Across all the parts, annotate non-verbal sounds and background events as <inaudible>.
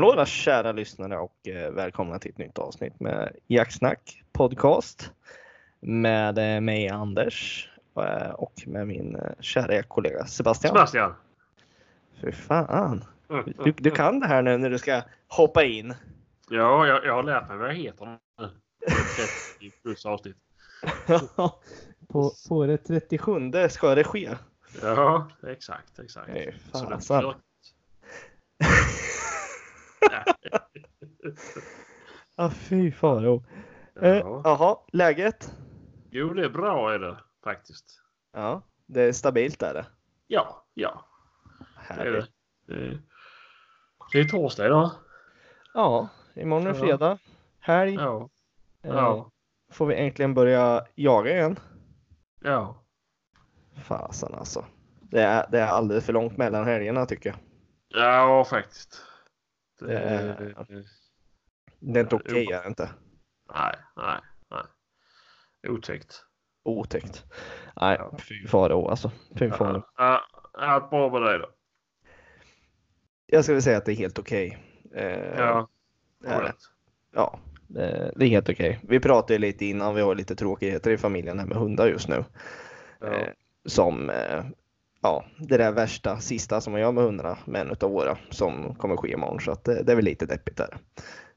Hallå där kära lyssnare och eh, välkomna till ett nytt avsnitt med Jaktsnack podcast. Med eh, mig Anders eh, och med min eh, kära kollega Sebastian. Sebastian. Fy fan. Mm, Du, du kan det här nu när du ska hoppa in. Ja, jag, jag har lärt mig vad jag heter nu. Det är 30 plus avsnitt. <laughs> på, på det 37 ska det ske. Ja, exakt, exakt. Nej, Så <laughs> Ja, fy faro. Eh, Ja. Jaha, läget? Jo, det är bra är det faktiskt. Ja, det är stabilt är det. Ja, ja, det är det. Härligt. Det är, det torsdag idag. Ja, imorgon är fredag. Helg. Ja, Eh, ja, Får vi äntligen börja jaga igen? ja. Fasen alltså. Det är, det är alldeles för långt mellan helgerna tycker jag. Ja, faktiskt. Det, Det är- Det är inte okej, jo. är det inte? Nej, nej, nej. Otäckt. Otäckt. Nej, Ja. fy faro alltså. Fy faro. Ja, allt bra med dig då? Jag skulle säga att det är helt okej. Eh, Ja, skönt. Ja, det, det är helt okej. Vi pratade lite innan, vi har lite tråkigheter i familjen här med hundar just nu. Ja. Eh, som, eh, ja, det där värsta sista som man gör med hundarna med en utav våra som kommer ske imorgon. Så att det, det är väl lite deppigt där.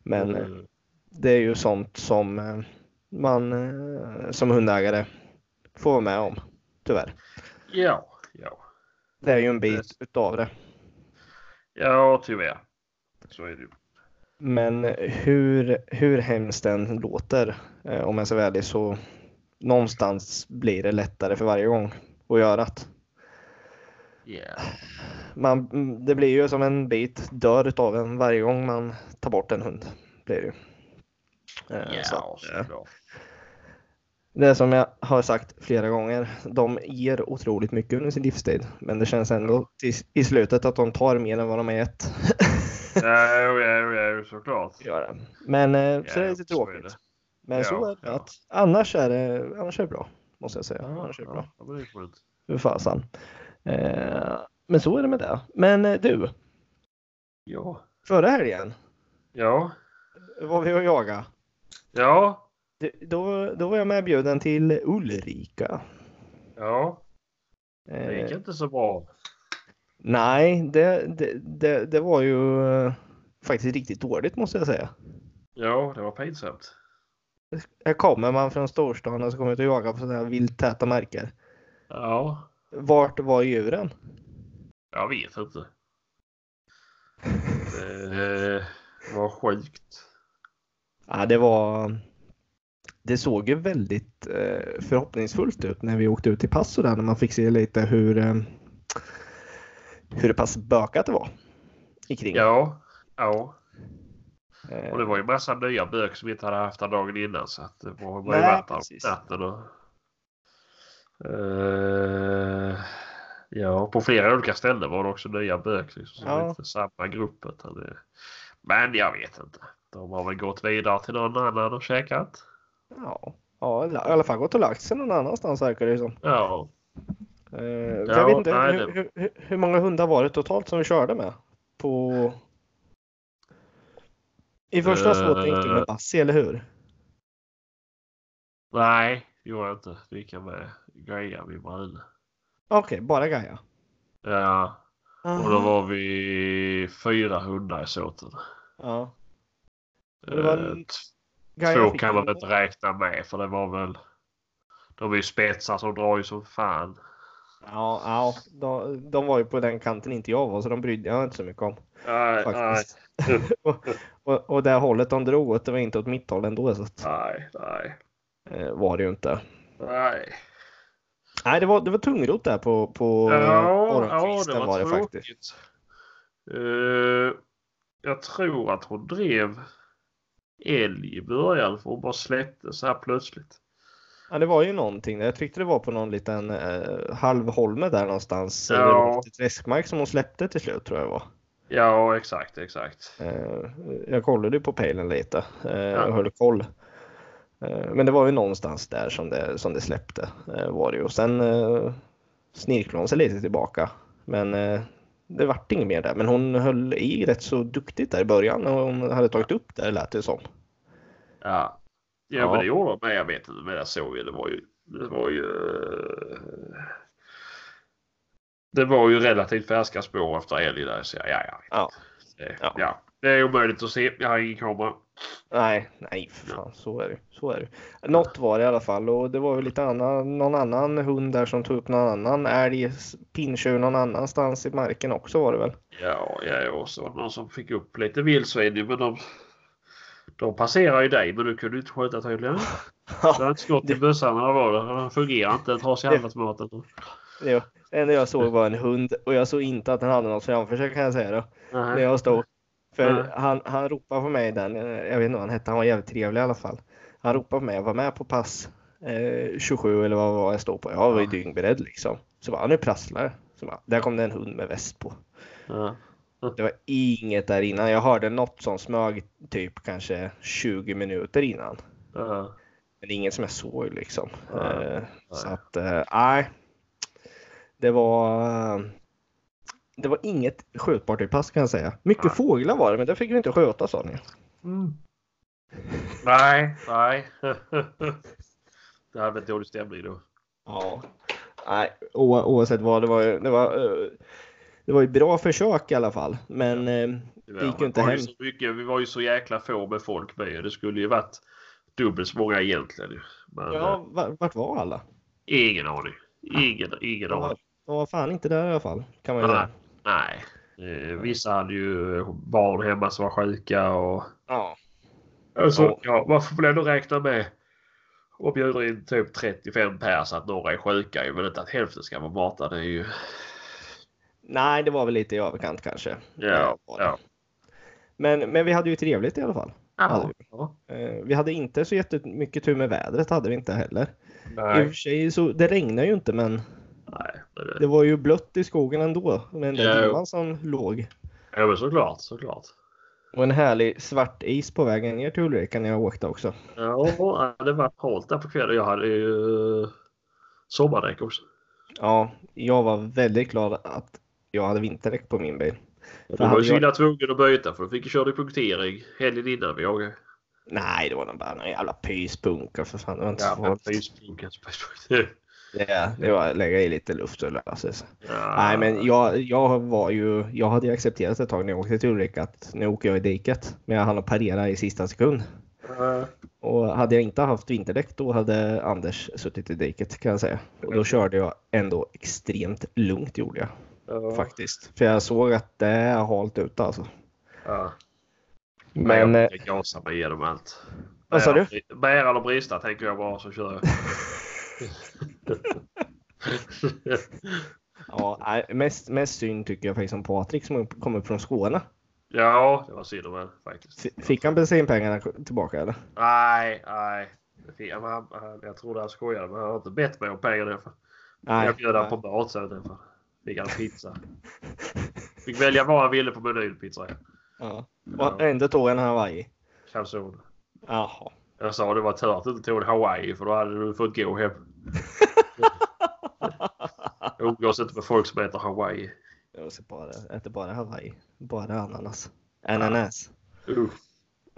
Men eh, Mm. det är ju sånt som eh, man eh, som hundägare får vara med om, tyvärr. Ja, ja. Det är ju en bit utav det. Ja, tyvärr. Så är det ju. Men hur, hur hemskt den låter, eh, om jag ska vara ärlig, så någonstans blir det lättare för varje gång att göra det. Ja. Man, det blir ju som en bit dör utav en varje gång man tar bort en hund. Blir det, ju. Eh, så Ja, att, eh, det är som jag har sagt flera gånger, de ger otroligt mycket under sin livstid. Men det känns ändå till, i slutet att de tar mer än vad de har gett. Ja, jo, ja, jo, ja, jo, såklart. Gör. Men så Ja, det är lite så är tråkigt. det. Men Ja, så är det. Att, annars, är det annars är det bra. Måste jag säga. Ja, annars är det bra. ja, det är. För fasen. Eh, men så är det med det. Men eh, du, Ja. förra helgen Ja. var vi och jaga. Ja. Då, då var jag medbjuden till Ulrika. Ja. Det gick Eh, inte så bra. nej, det, det, det, det var ju faktiskt riktigt dåligt måste jag säga. Ja, det var pinsamt. Här kommer man från storstan och så kommer ut och jaga på sådana här vilt täta marker. Ja. Vart var djuren? Jag vet inte. Det var sjukt. Ja, det var. Det såg ju väldigt eh, förhoppningsfullt ut när vi åkte ut till Passo där när man fick se lite hur eh, hur pass bökat det var i kring. Ja. Ja. Eh, Och det var ju massa nya bök som vi inte hade haft den dagen innan så att det var, ju på natten och... Eh, ja, på flera olika ställen var det också nya bök liksom, som Ja. inte samma grupp. Utan men jag vet inte. De har väl gått vidare till någon annan och käkat. ja, ja, i alla fall gått och lagt sig någon annanstans verkar det som. Ja, för Ja, jag vet inte nej, hur, det- hur, hur, många hundar var det totalt som vi körde med? På... I första Eh. slåt gick du med Bassi, eller hur? nej, gjorde jag inte. Det gick jag med Gaia vid Brune. Okej, bara Gaia. Ja, och då var vi fyra hundar i såten. Ja. Eh, en- Gaia Två kan man inte räkna med för det var väl... De är ju spetsar som drar ju som fan. Ja, ja de, de var ju på den kanten inte jag var så de brydde jag inte så mycket om. Nej, nej, Faktiskt. <laughs> och, och, och det hållet de drog åt det var inte åt mitt håll ändå så att, nej, nej, eh, var det ju inte. nej. Nej, det var, det var tungrot där på, på Ja, ja, det var, var det faktiskt. Eh, jag tror att hon drev älg i början för hon bara släppte så här plötsligt. Ja, det var ju någonting. Jag tyckte det var på någon liten eh, halvholme där någonstans. Ja. Träskmark som hon släppte till slut tror jag det var. Ja, exakt, exakt. Eh, jag kollade ju på pejlen lite eh, Ja. och höll koll. Eh, men det var ju någonstans där som det, som det släppte. Eh, var det ju. Och sen eh, snirklade hon sig lite tillbaka. Men det vart inget mer där. Men hon höll i rätt så duktigt där i början när hon hade tagit upp det lät det som. Ja. Ja, Ja. men det gjorde de med. Jag vet inte, men jag såg ju, det var ju, det var ju det var ju relativt färska spår efter älg där. Så ja, ja, ja. Ja. Ja. ja. Det är omöjligt att se. Jag har ingen kamera. Nej, nej för fan, så är det. Så är det. Något var det i alla fall och det var väl lite annan, någon annan hund där som tog upp någon annan älg, pinntjur någon annanstans i marken också var det väl? Ja, jag är också någon som fick upp lite vildsvin men de, de passerar ju dig men du kunde inte skjuta tydligen. <laughs> Du har inte skott i bössan eller vad det Den fungerar inte. Den tar sig Det- handelsmaten. Det, det enda jag såg var en hund och jag såg inte att den hade något framför sig kan jag säga då. När jag stod. För Nej. han, han ropade på mig den, eh, jag vet inte vad han hette, han var jävligt trevlig i alla fall. Han ropade på mig, jag var med på pass eh, 27 eller vad var jag stod på. Jag var ju dyngberedd liksom. Så bara, nu prasslar det. Så bara, där kom det en hund med väst på. Ja. Det var inget där innan. Jag hörde något som smög typ kanske 20 minuter innan. Ja. Men inget som jag såg liksom. Eh, så att, eh, nej. det var eh, det var inget skjutbart i pass kan jag säga. Mycket Nej. fåglar var det, men det fick vi inte skjuta sa ni. Mm. Nej, nej. <laughs> det hade varit dålig stämning då. Ja. Nej, o- oavsett vad, det var ju, det var, eh, det var ju bra försök i alla fall. Men eh, det gick ju inte hem. så mycket, vi var ju så jäkla få med folk med. Det skulle ju varit dubbelt så många egentligen. Men Ja, va- vart var alla? eh, ingen aning. Ingen, ingen aning. de var fan inte där i alla fall. Kan man ju Nej. säga. Nej. Eh, vissa hade ju barn hemma som var sjuka och Ja. Alltså, Ja. ja, man får väl ändå räkna med och bjuder in typ 35 pers att några är sjuka ju, men inte att hälften ska vara matade. Det är ju... Nej, det var väl lite i överkant kanske. Ja, det. ja. Men, men vi hade ju trevligt i alla fall. ja. Ja. Eh, Vi hade inte så jättemycket tur med vädret hade vi inte heller. I och Nej. för sig så det regnade ju inte men Nej. det- det var ju blött i skogen ändå med den där Ja. som låg. Ja men såklart, såklart. Och en härlig svart is på vägen ner till Ulrika när jag åkte också. Ja, det var halt där på kvällen. Jag hade ju eh, sommardäck också. Ja, jag var väldigt glad att jag hade vinterdäck på min bil. Du var ju så jag- illa tvungen att byta för du fick ju köra i punktering helgen innan vi åkte. Nej, det var bara någon jävla pyspunka för fan. Det var inte så Ja, farligt. Facebook. Det, var att lägga i lite luft och lösa sig. Ja. Nej, men jag, jag var ju, jag hade ju accepterat ett tag när jag åkte till Ulrika att nu åker jag i diket. Men jag hann att parera i sista sekund. Ja. Och hade jag inte haft vinterdäck då hade Anders suttit i diket kan jag säga. Och då körde jag ändå extremt lugnt gjorde jag Ja. faktiskt. För jag såg att det är halt ute alltså. Ja. Men Men jag brukar gasa mig igenom allt. Vad sa Bära- Bära eller brista tänker jag bara så kör jag. <laughs> <laughs> ja, mest, mest synd tycker jag faktiskt om Patrik som kommer från Skåne. ja, det var synd om faktiskt. Fick han bensinpengarna tillbaka eller? Nej, nej. Han- han- Jag trodde han skojade men han har inte bett mig om pengar därför. Nej. Jag bjöd honom på mat sen därför. Fick han pizza. <laughs> Fick välja vad han ville på menyn pizza. Ja. Och ändå tog han Hawaii. Calzone. Jaha. Jag sa det var tur att du inte tog en Hawaii för då hade du fått gå hem. Jag umgås inte med folk som äter Hawaii. Jag ser bara, äter bara Hawaii. Bara ananas. Ananas. Uh.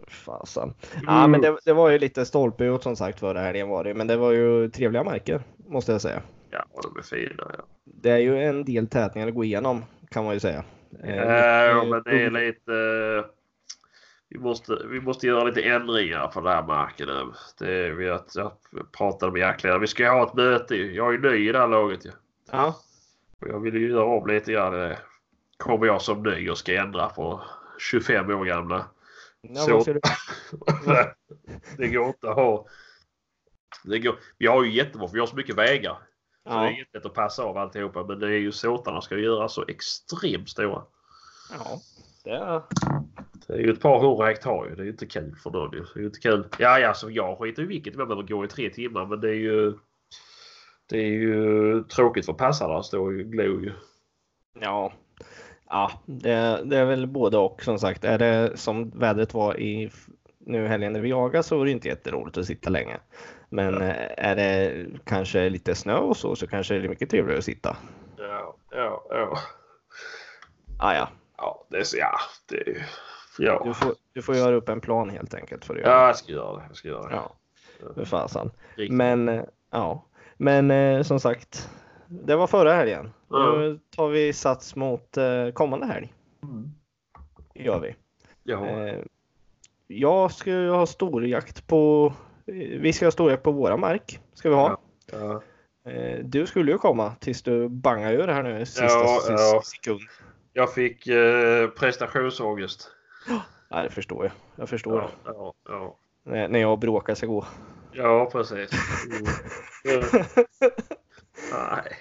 Fasen. Ja men det, det var ju lite stolpe ut som sagt förra helgen var det. Men det var ju trevliga marker. Måste jag säga. Ja, de är fina. Ja. Det är ju en del tätningar att gå igenom. Kan man ju säga. Eh, Ja, mycket- men det är lite... Vi måste, vi måste göra lite ändringar på den här marken. nu. Det, vi har, jag pratade med jaktledaren. Vi ska ha ett möte. Jag är ju ny i det här laget. Ja. Och Jag vill ju göra om lite grann. Kommer jag som ny och ska ändra på 25 år gamla. Ja, Så- du... <laughs> det går inte att ha. Det går, vi har ju jättebra för vi har så mycket vägar. Så det är jättelätt att passa av alltihopa. Men det är ju såtarna ska göra så extremt stora. ja. Det är... Det är ju ett par hundra hektar ju. Det är ju inte kul för någon ju. Det är ju inte kul. Ja, ja, så jag skiter i vilket. Jag behöver gå i tre timmar. Men det är ju... Det är ju tråkigt för passarna att stå och glo ju. Ja. Ja, det, det är väl både och som sagt. Är det som vädret var i nu helgen när vi jagade så är det inte jätteroligt att sitta länge. Men eh, är det kanske lite snö och så så kanske det är mycket trevligare att sitta. Ja, ja, ja. Ah, ja. Ja, det är så, ja, det, ja. Du, får, du får göra upp en plan helt enkelt. För ja, jag ska göra det. Jag ska göra det. ja. För fasen. Riktigt. Men eh, ja, men eh, som sagt, det var förra helgen. Nu tar vi sats mot eh, kommande helg. Mm. Gör vi. Ja. Jag ska ha storjakt på. Vi ska ha storjakt på våra mark. Ska vi ha. ja. Eh, du skulle ju komma tills du bangar ur det här nu sista Ja, ja. sekund. Jag fick eh, prestationsångest. Ja, det förstår jag. Jag förstår. Ja, ja, ja. När, när jag bråkar ska gå. ja precis. Mm. Nej.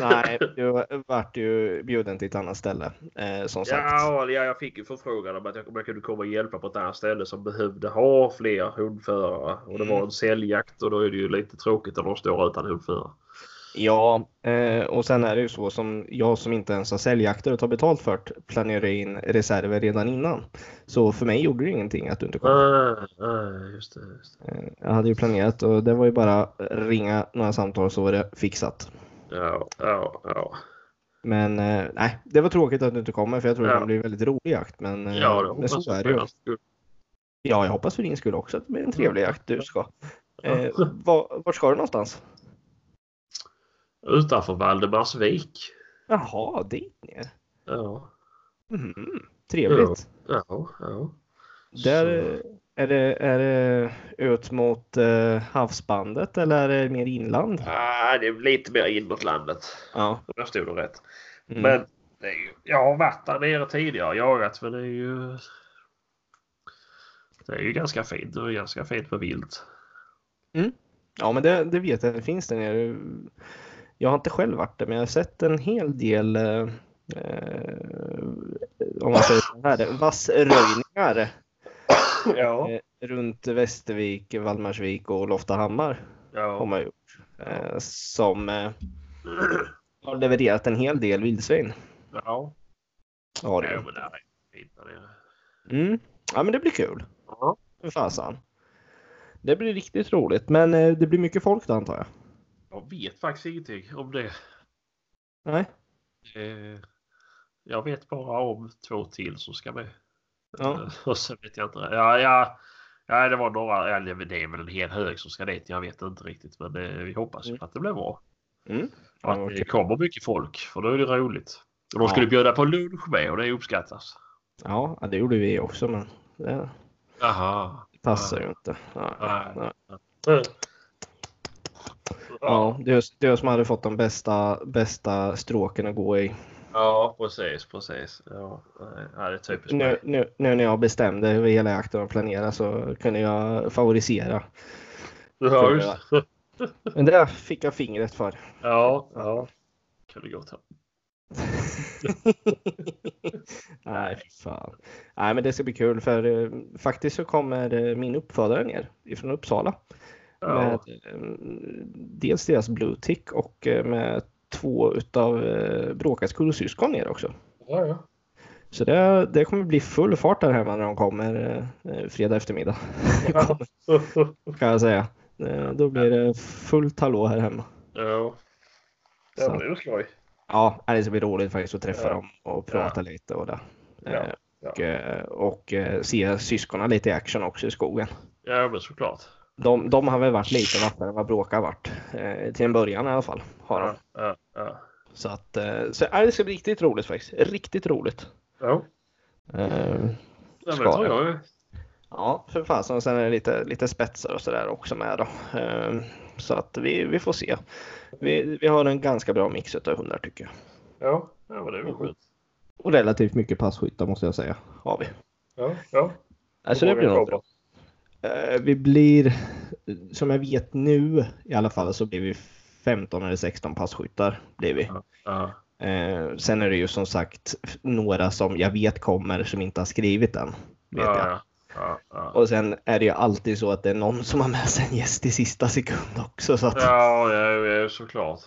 Nej, du vart ju bjuden till ett annat ställe. Eh, som sagt. Ja, ja, jag fick ju förfrågan om att jag, jag kunde komma och hjälpa på ett annat ställe som behövde ha fler hundförare. Och det var en säljjakt och då är det ju lite tråkigt att de står utan hundförare. Ja, eh, och sen är det ju så som jag som inte ens har säljjakter och tar betalt för det, planerar in reserver redan innan. Så för mig gjorde det ingenting att du inte kom. Ah, ah, just det. Just det. Eh, jag hade ju planerat och det var ju bara ringa några samtal så var det fixat. Ja, ja, ja. Men eh, nej, det var tråkigt att du inte kommer för jag tror Ja. det kommer bli en väldigt rolig jakt. Men, Ja, det men hoppas så är det ju. Ja, jag hoppas för din skull också att det blir en trevlig jakt du ska. Eh, var, vart ska du någonstans? Utanför Valdemarsvik. Jaha, dit ner. Ja, Mhm, trevligt. ja, ja. Där Så- är det, är det ut mot eh, havsbandet eller är det mer inland? Ah, det är lite mer in mot landet. Ja. Där stod det rätt. Mm. Men det är ju, jag har varit där nere tidigare jagat men det är ju det är ju ganska fint. Det är ganska fint med vilt. Ja, men det, det vet jag. Det finns där nere. Jag har inte själv varit där, men jag har sett en hel del eh, eh, om man säger så här, vassröjningar <coughs> Ja. eh, runt Västervik, Valdemarsvik och Loftahammar har Ja. man gjort. Eh, som eh, har levererat en hel del vildsvin. Ja. Har det Ja, det nere. Mm. Ja, men det blir kul. Ja. För fasen. Det blir riktigt roligt, men eh, det blir mycket folk då antar jag. Jag vet faktiskt ingenting om det. Nej? Eh, Jag vet bara om två till som ska med. Ja. Eh, <laughs> Och så vet jag inte. Ja, ja, ja det var några. Eller det är väl en hel hög som ska dit. Jag vet inte riktigt. Men det, vi hoppas Mm. att det blir bra. Mm. Och att Ja, det kommer mycket folk. För då är det roligt. Och de Ja. skulle bjuda på lunch med och det uppskattas. Ja, ja, det gjorde vi också, men det Jaha. passar ju inte. Ja. Nej. Nej. Ja, det är det som hade fått de bästa, bästa stråken att gå i. Ja, precis, precis. Ja, det är typiskt Nu, nu, nu när jag bestämde hur hela jakten var planerad så kunde jag favorisera. Ja, just <laughs> Men det fick jag fingret för. Ja, ja. Kunde gått här. <laughs> Nej, fan. Nej, men det ska bli kul för eh, faktiskt så kommer eh, min uppfödare ner ifrån Uppsala. Med Ja, eh, dels deras blue tick och eh, med två utav eh, Bråkas kullsyskon ner också. ja, ja. Så det, det kommer bli full fart där hemma när de kommer fredag eftermiddag. <laughs> kan jag säga. Då blir det fullt hallå här hemma. Ja. Ja, det är skoj. Ja, det ska bli roligt faktiskt att träffa Ja. dem och prata lite och det. Ja, ja. Och, och se syskonen lite i action också i skogen. Ja, men såklart. De, de har väl varit lite vassare än vad Bråka har varit. Eh, till en början i alla fall. Har de. Ja, ja, ja. Så att eh, så, det ska bli riktigt roligt faktiskt. Riktigt roligt. Ja, Eh, ja men tror jag. Ja, för fasen. Och sen är det lite, lite spetsar och sådär också med då. Eh, Så att vi, vi får se. Vi, vi har en ganska bra mix av hundar tycker jag. Ja, ja det är väl skönt. Och relativt mycket passkyttar måste jag säga. Har vi. Ja, ja. Alltså det blir något kommer? Eh, Vi blir, som jag vet nu i alla fall, så blir vi 15 eller 16 passkyttar. Blir vi. Ja, Eh, sen är det ju som sagt några som jag vet kommer som inte har skrivit än. Vet jag. ja, ja, ja. Och sen är det ju alltid så att det är någon som har med sig en gäst i sista sekund också. Så att Ja, ja, ja, såklart.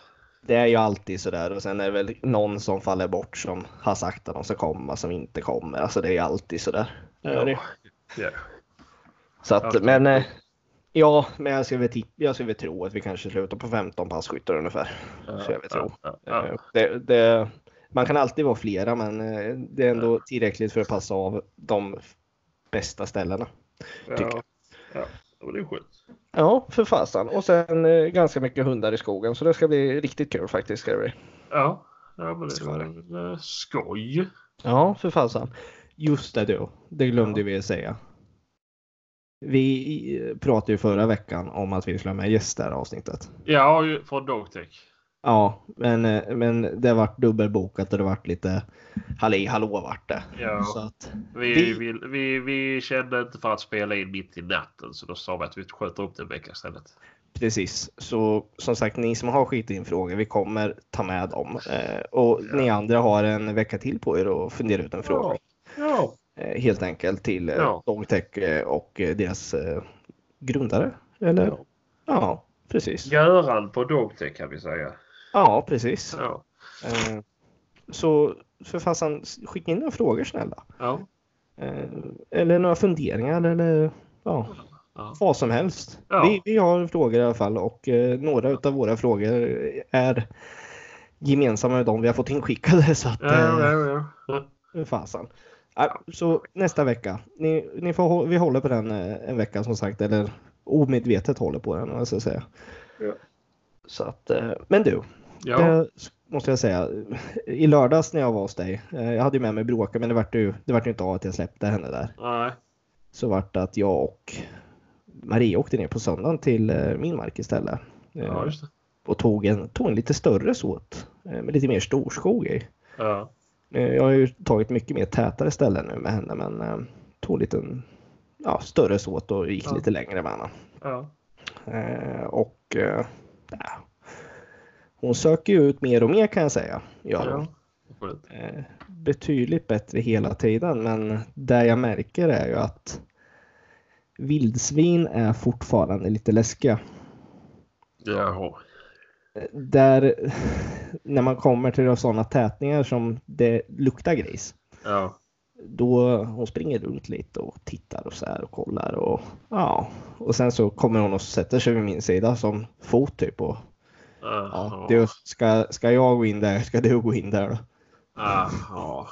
det är ju alltid så där. Och sen är det väl någon som faller bort som har sagt att de ska komma som inte kommer. Alltså det är ju alltid så där. Det är det. Ja. Så att, Alltid. men eh, ja, men jag skulle, väl jag skulle väl tro att vi kanske slutar på 15 passkyttar ungefär. Ja, Så jag vill tro. ja, ja. Eh, Det, det, man kan alltid vara flera men eh, det är ändå tillräckligt för att passa av de bästa ställena. Ja, ja. det är skönt. Ja, för fasen. Och sen ganska mycket hundar i skogen så det ska bli riktigt kul faktiskt. Ska det bli. Ja, ja men det är skoj. Ja, för fasen. Just det du, det glömde Ja. vi säga. Vi eh, pratade ju förra veckan om att vi skulle ha med det här avsnittet. Ja, från Dogtech. Ja, men, eh, men det vart dubbelbokat och det vart lite halli hallå vart det. Ja. Så att, Vi, Vi- vi, vi kände inte för att spela in mitt i natten så då sa vi att vi sköter upp det en vecka istället. precis, så som sagt ni som har skitit in frågor, vi kommer ta med dem. Eh, och Ja. ni andra har en vecka till på er att fundera ut en fråga. Ja. Eh, helt enkelt till eh, Ja. Dogtech eh, och deras grundare. Eller? Ja. Ja, precis. Göran på Dogtech kan vi säga. Ja, precis. Ja. Så för fasen, skicka in några frågor snälla. Ja. Eller några funderingar eller ja, Ja. vad som helst. Vi, vi har frågor i alla fall och några av våra frågor är gemensamma med de vi har fått inskickade. Så att, Ja, ja, ja. Fasen. Så nästa vecka. Ni, ni får, vi håller på den eh, en vecka som sagt. Eller omedvetet håller på den. vad jag säga. Ja. Så att, eh, men du. ja. Det måste jag säga. I lördags när jag var hos dig. eh, Jag hade ju med mig Bråka men det vart ju, det vart ju inte av att jag släppte henne där. Nej. Så vart det att jag och Maria åkte ner på söndagen till eh, min mark istället. Eh, Ja. Och tog en, tog en lite större såt. eh, Med lite mer storskog i. Ja. Eh, Jag har ju tagit mycket mer tätare ställen nu med henne men eh, tog en liten ja, större såt och gick Ja. lite längre med henne. Ja. Eh, och eh, ja, hon söker ju ut mer och mer kan jag säga. Ja. Eh, betydligt bättre hela tiden men det jag märker är ju att vildsvin är fortfarande lite läskiga. Jaha. Där när man kommer till sådana tätningar som det luktar gris. Ja. då hon springer runt lite och tittar och så här och kollar och ja. Och sen så kommer hon och sätter sig vid min sida som fot typ och ja, Ja. du, ska, ska jag gå in där? Ska du gå in där då? Ja. Ja.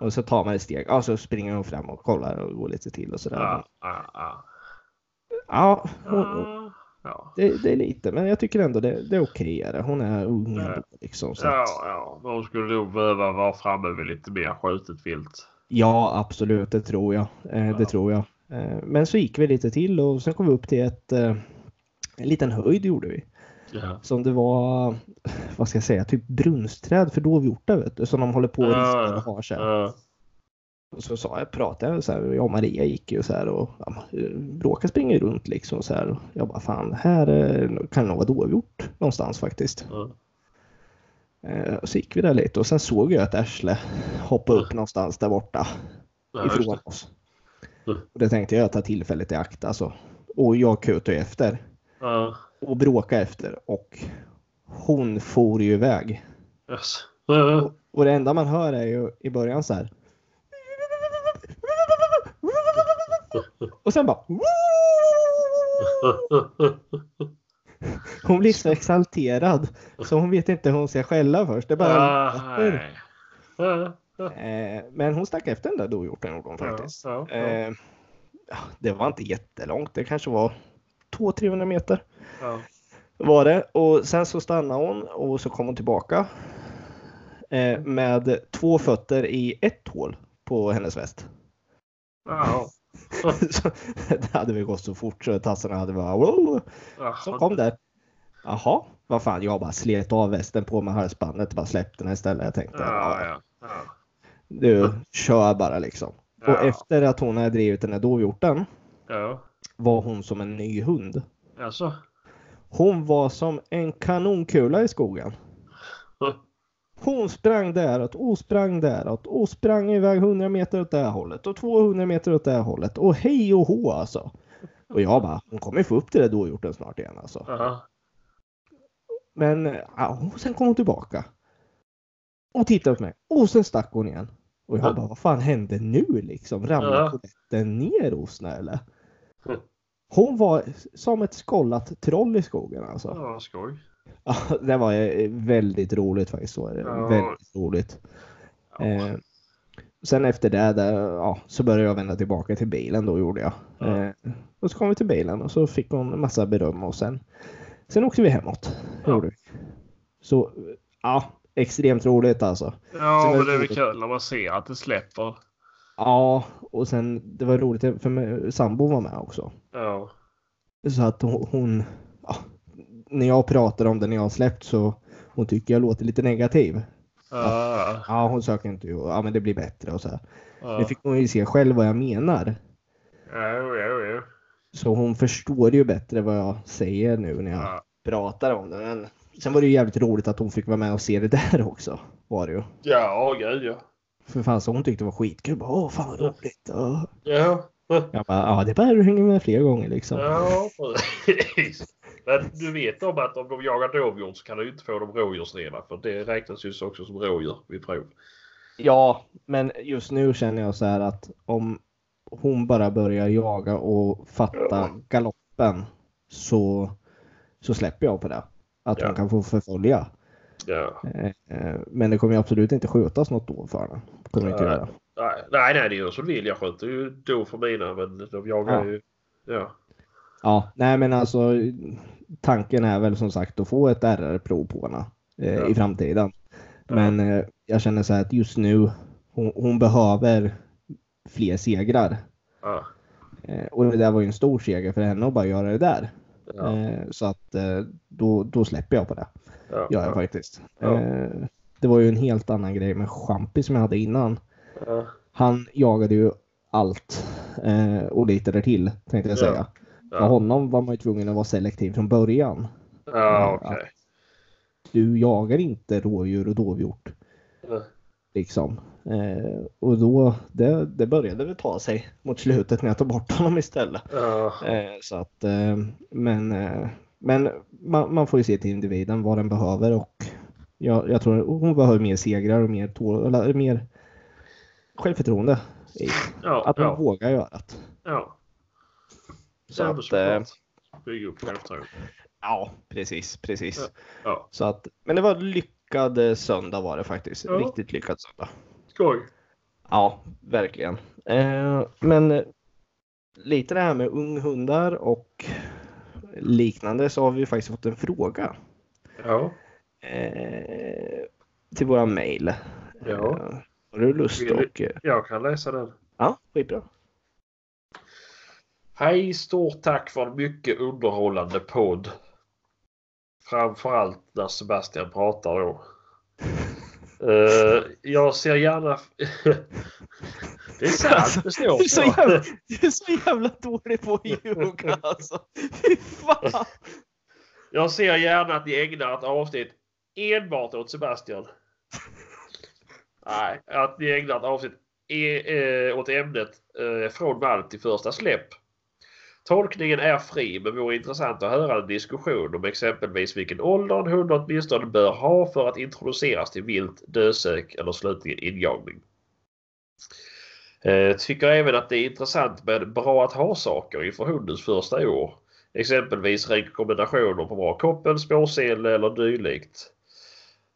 Och så tar man ett steg. Ja, så springer hon fram och kollar och går lite till och sådär. Ja, hon, Ja. Det, det är lite, men jag tycker ändå det, det är okej. det. Hon är ung Ja. liksom. Så Ja, ja. Men hon skulle nog behöva vara framme med lite mer skjutet vilt. ja, absolut, det tror jag. Eh, Ja. Det tror jag. Eh, men så gick vi lite till och sen kom vi upp till ett, eh, en liten höjd gjorde vi. Ja. Som det var, vad ska jag säga, typ brunnsträd för dovhjortar vet du. Som de håller på och rispar och har. Ja. Och så sa jag, pratade jag så här, jag och Maria gick ju så här och ja, Bråka springer runt liksom så här. Och jag bara fan, här eh, kan det nog vara dovhjort någonstans faktiskt. Eh, och så gick vi där lite och sen såg jag ett arsle hoppa upp någonstans där borta Ja, ifrån oss. Mm. Och det tänkte jag ta tillfället i akt alltså. Och jag kutade efter Ja. och bråka efter och hon for ju iväg. Yes. Ja. Och det enda man hör är ju i början så här. Och sen bara. Hon blir så <laughs> exalterad så hon vet inte hur hon ska skälla först. Det bara Ah. Ja. Ja. eh, Men hon stack efter den där dovhjorten gjorde hon faktiskt. Ja, ja. Eh, ja, det var inte jättelångt. Det kanske var 200-300 meter Ja. var det. Och sen så stannade hon och så kom hon tillbaka. Eh, med två fötter i ett hål på hennes väst. Så, <laughs> det hade väl gått så fort så tassarna hade bara wow, som kom där. Jaha, vad fan, jag bara slet av västen på med halsbandet och bara släppte den istället. Jag tänkte, Ja, ja, ja. Du kör bara liksom. Och efter att hon hade drivit den här dovhjorten var hon som en ny hund. Alltså. Hon var som en kanonkula i skogen. Hon sprang däråt och sprang däråt och sprang iväg 100 meter åt det här hållet och 200 meter åt det här hållet och hej och hå alltså. Och jag bara, hon kommer få upp det där dåhjorten snart igen alltså. Ja. Men ja, sen kom hon tillbaka. Och tittade på mig och sen stack hon igen. Och jag Ja. bara, vad fan hände nu liksom? Ramlade polletten ner hos henne eller? Mm. Hon var som ett skollat troll i skogen alltså. Ja, skoj. <laughs> Ja, det var eh, väldigt roligt faktiskt. Var det. Ja. Väldigt roligt. Ja. Eh, sen efter det där, ja, så började jag vända tillbaka till bilen då gjorde jag. Ja. Eh, och så kom vi till bilen och så fick hon en massa beröm och sen, sen åkte vi hemåt. Gjorde vi. Så ja, extremt roligt alltså. Ja, men det är väl kul när man ser att det släpper. Ja, och sen det var roligt för mig, sambo var med också. Ja. Så att hon, när jag pratar om det när jag har släppt så hon tycker jag låter lite negativ. Ja. Ja, hon söker inte. Ja, men det blir bättre och så här. Ja. Nu fick hon ju se själv vad jag menar. Jo, jo, jo. Så hon förstår ju bättre vad jag säger nu när jag Ja. pratar om det. Men sen var det ju jävligt roligt att hon fick vara med och se det där också. Var det ju. Ja, gud ja. För fan så hon tyckte det var skitkul. Åh, fan vad roligt. Ja. Ja. Jag bara, ja det är bara du hänger med fler gånger liksom. Ja, precis. Men du vet om att om de jagar dovhjort så kan du inte få dem rådjursrena för det räknas ju också som rådjur vid prov. Ja, men just nu känner jag så här att om hon bara börjar jaga och fatta galoppen så, så släpper jag på det. Att Ja. hon kan få förfölja. Ja. Eh, eh, Men det kommer ju absolut inte skjutas något då för henne. Kommer inte göra. Nej, nej, nej, det gör som du vill. Jag skjuter ju då för mina men de jagar Ja. ju. Ja. Ja, nej men alltså tanken är väl som sagt att få ett RR-prov på henne eh, Ja. i framtiden. Ja. Men eh, jag känner så här att just nu hon, hon behöver fler segrar. Ja. Eh, och det där var ju en stor seger för henne att bara göra det där. Eh, så att eh, då, då släpper jag på det. Ja. Gör jag faktiskt. Eh, det var ju en helt annan grej med Champi som jag hade innan. Han jagade ju allt och lite där till tänkte jag Ja. säga. Ja. honom var man ju tvungen att vara selektiv från början. Ja, okej. Du jagar inte rådjur och dovhjort. Ja. Liksom. Eh, och då, det, det började väl ta sig mot slutet när jag tog bort honom istället. Ja. Eh, så att, eh, men eh, men man, man får ju se till individen vad den behöver och jag, jag tror hon behöver mer segrar och mer, tål, eller mer självförtroende. I, Ja. att hon Ja. vågar göra det. Ja. Så Ja, att, eh, upp självförtroende. ja, precis, precis. Ja. Så att, men det var lyckad eh, söndag var det faktiskt. Ja. Riktigt lyckad söndag. Skoj. Ja, verkligen. Eh, men eh, lite det här med unghundar och liknande så har vi faktiskt fått en fråga Ja. eh, till våra mejl. Ja. Eh, har du lust eh, Jag kan läsa den. Ja, skitbra. Hej, stort tack för en mycket underhållande podd. Framförallt när Sebastian pratar då. <laughs> Eh, jag ser gärna... <laughs> det är sant, det står Du är, så jävla, du är så jävla dålig på att ljuga alltså. Fy fan. Jag ser gärna att ni ägnar ett avsnitt enbart åt Sebastian. Nej, att ni ägnar ett avsnitt e- eh, åt ämnet eh, från vall till första släpp. Tolkningen är fri men vore intressant att höra en diskussion om exempelvis vilken ålder en hund åtminstone bör ha för att introduceras till vilt, dösök eller slutligen injagning. Eh, tycker även att det är intressant med bra att ha-saker inför hundens första år. Exempelvis rekommendationer på bra koppel, spårsele eller dylikt.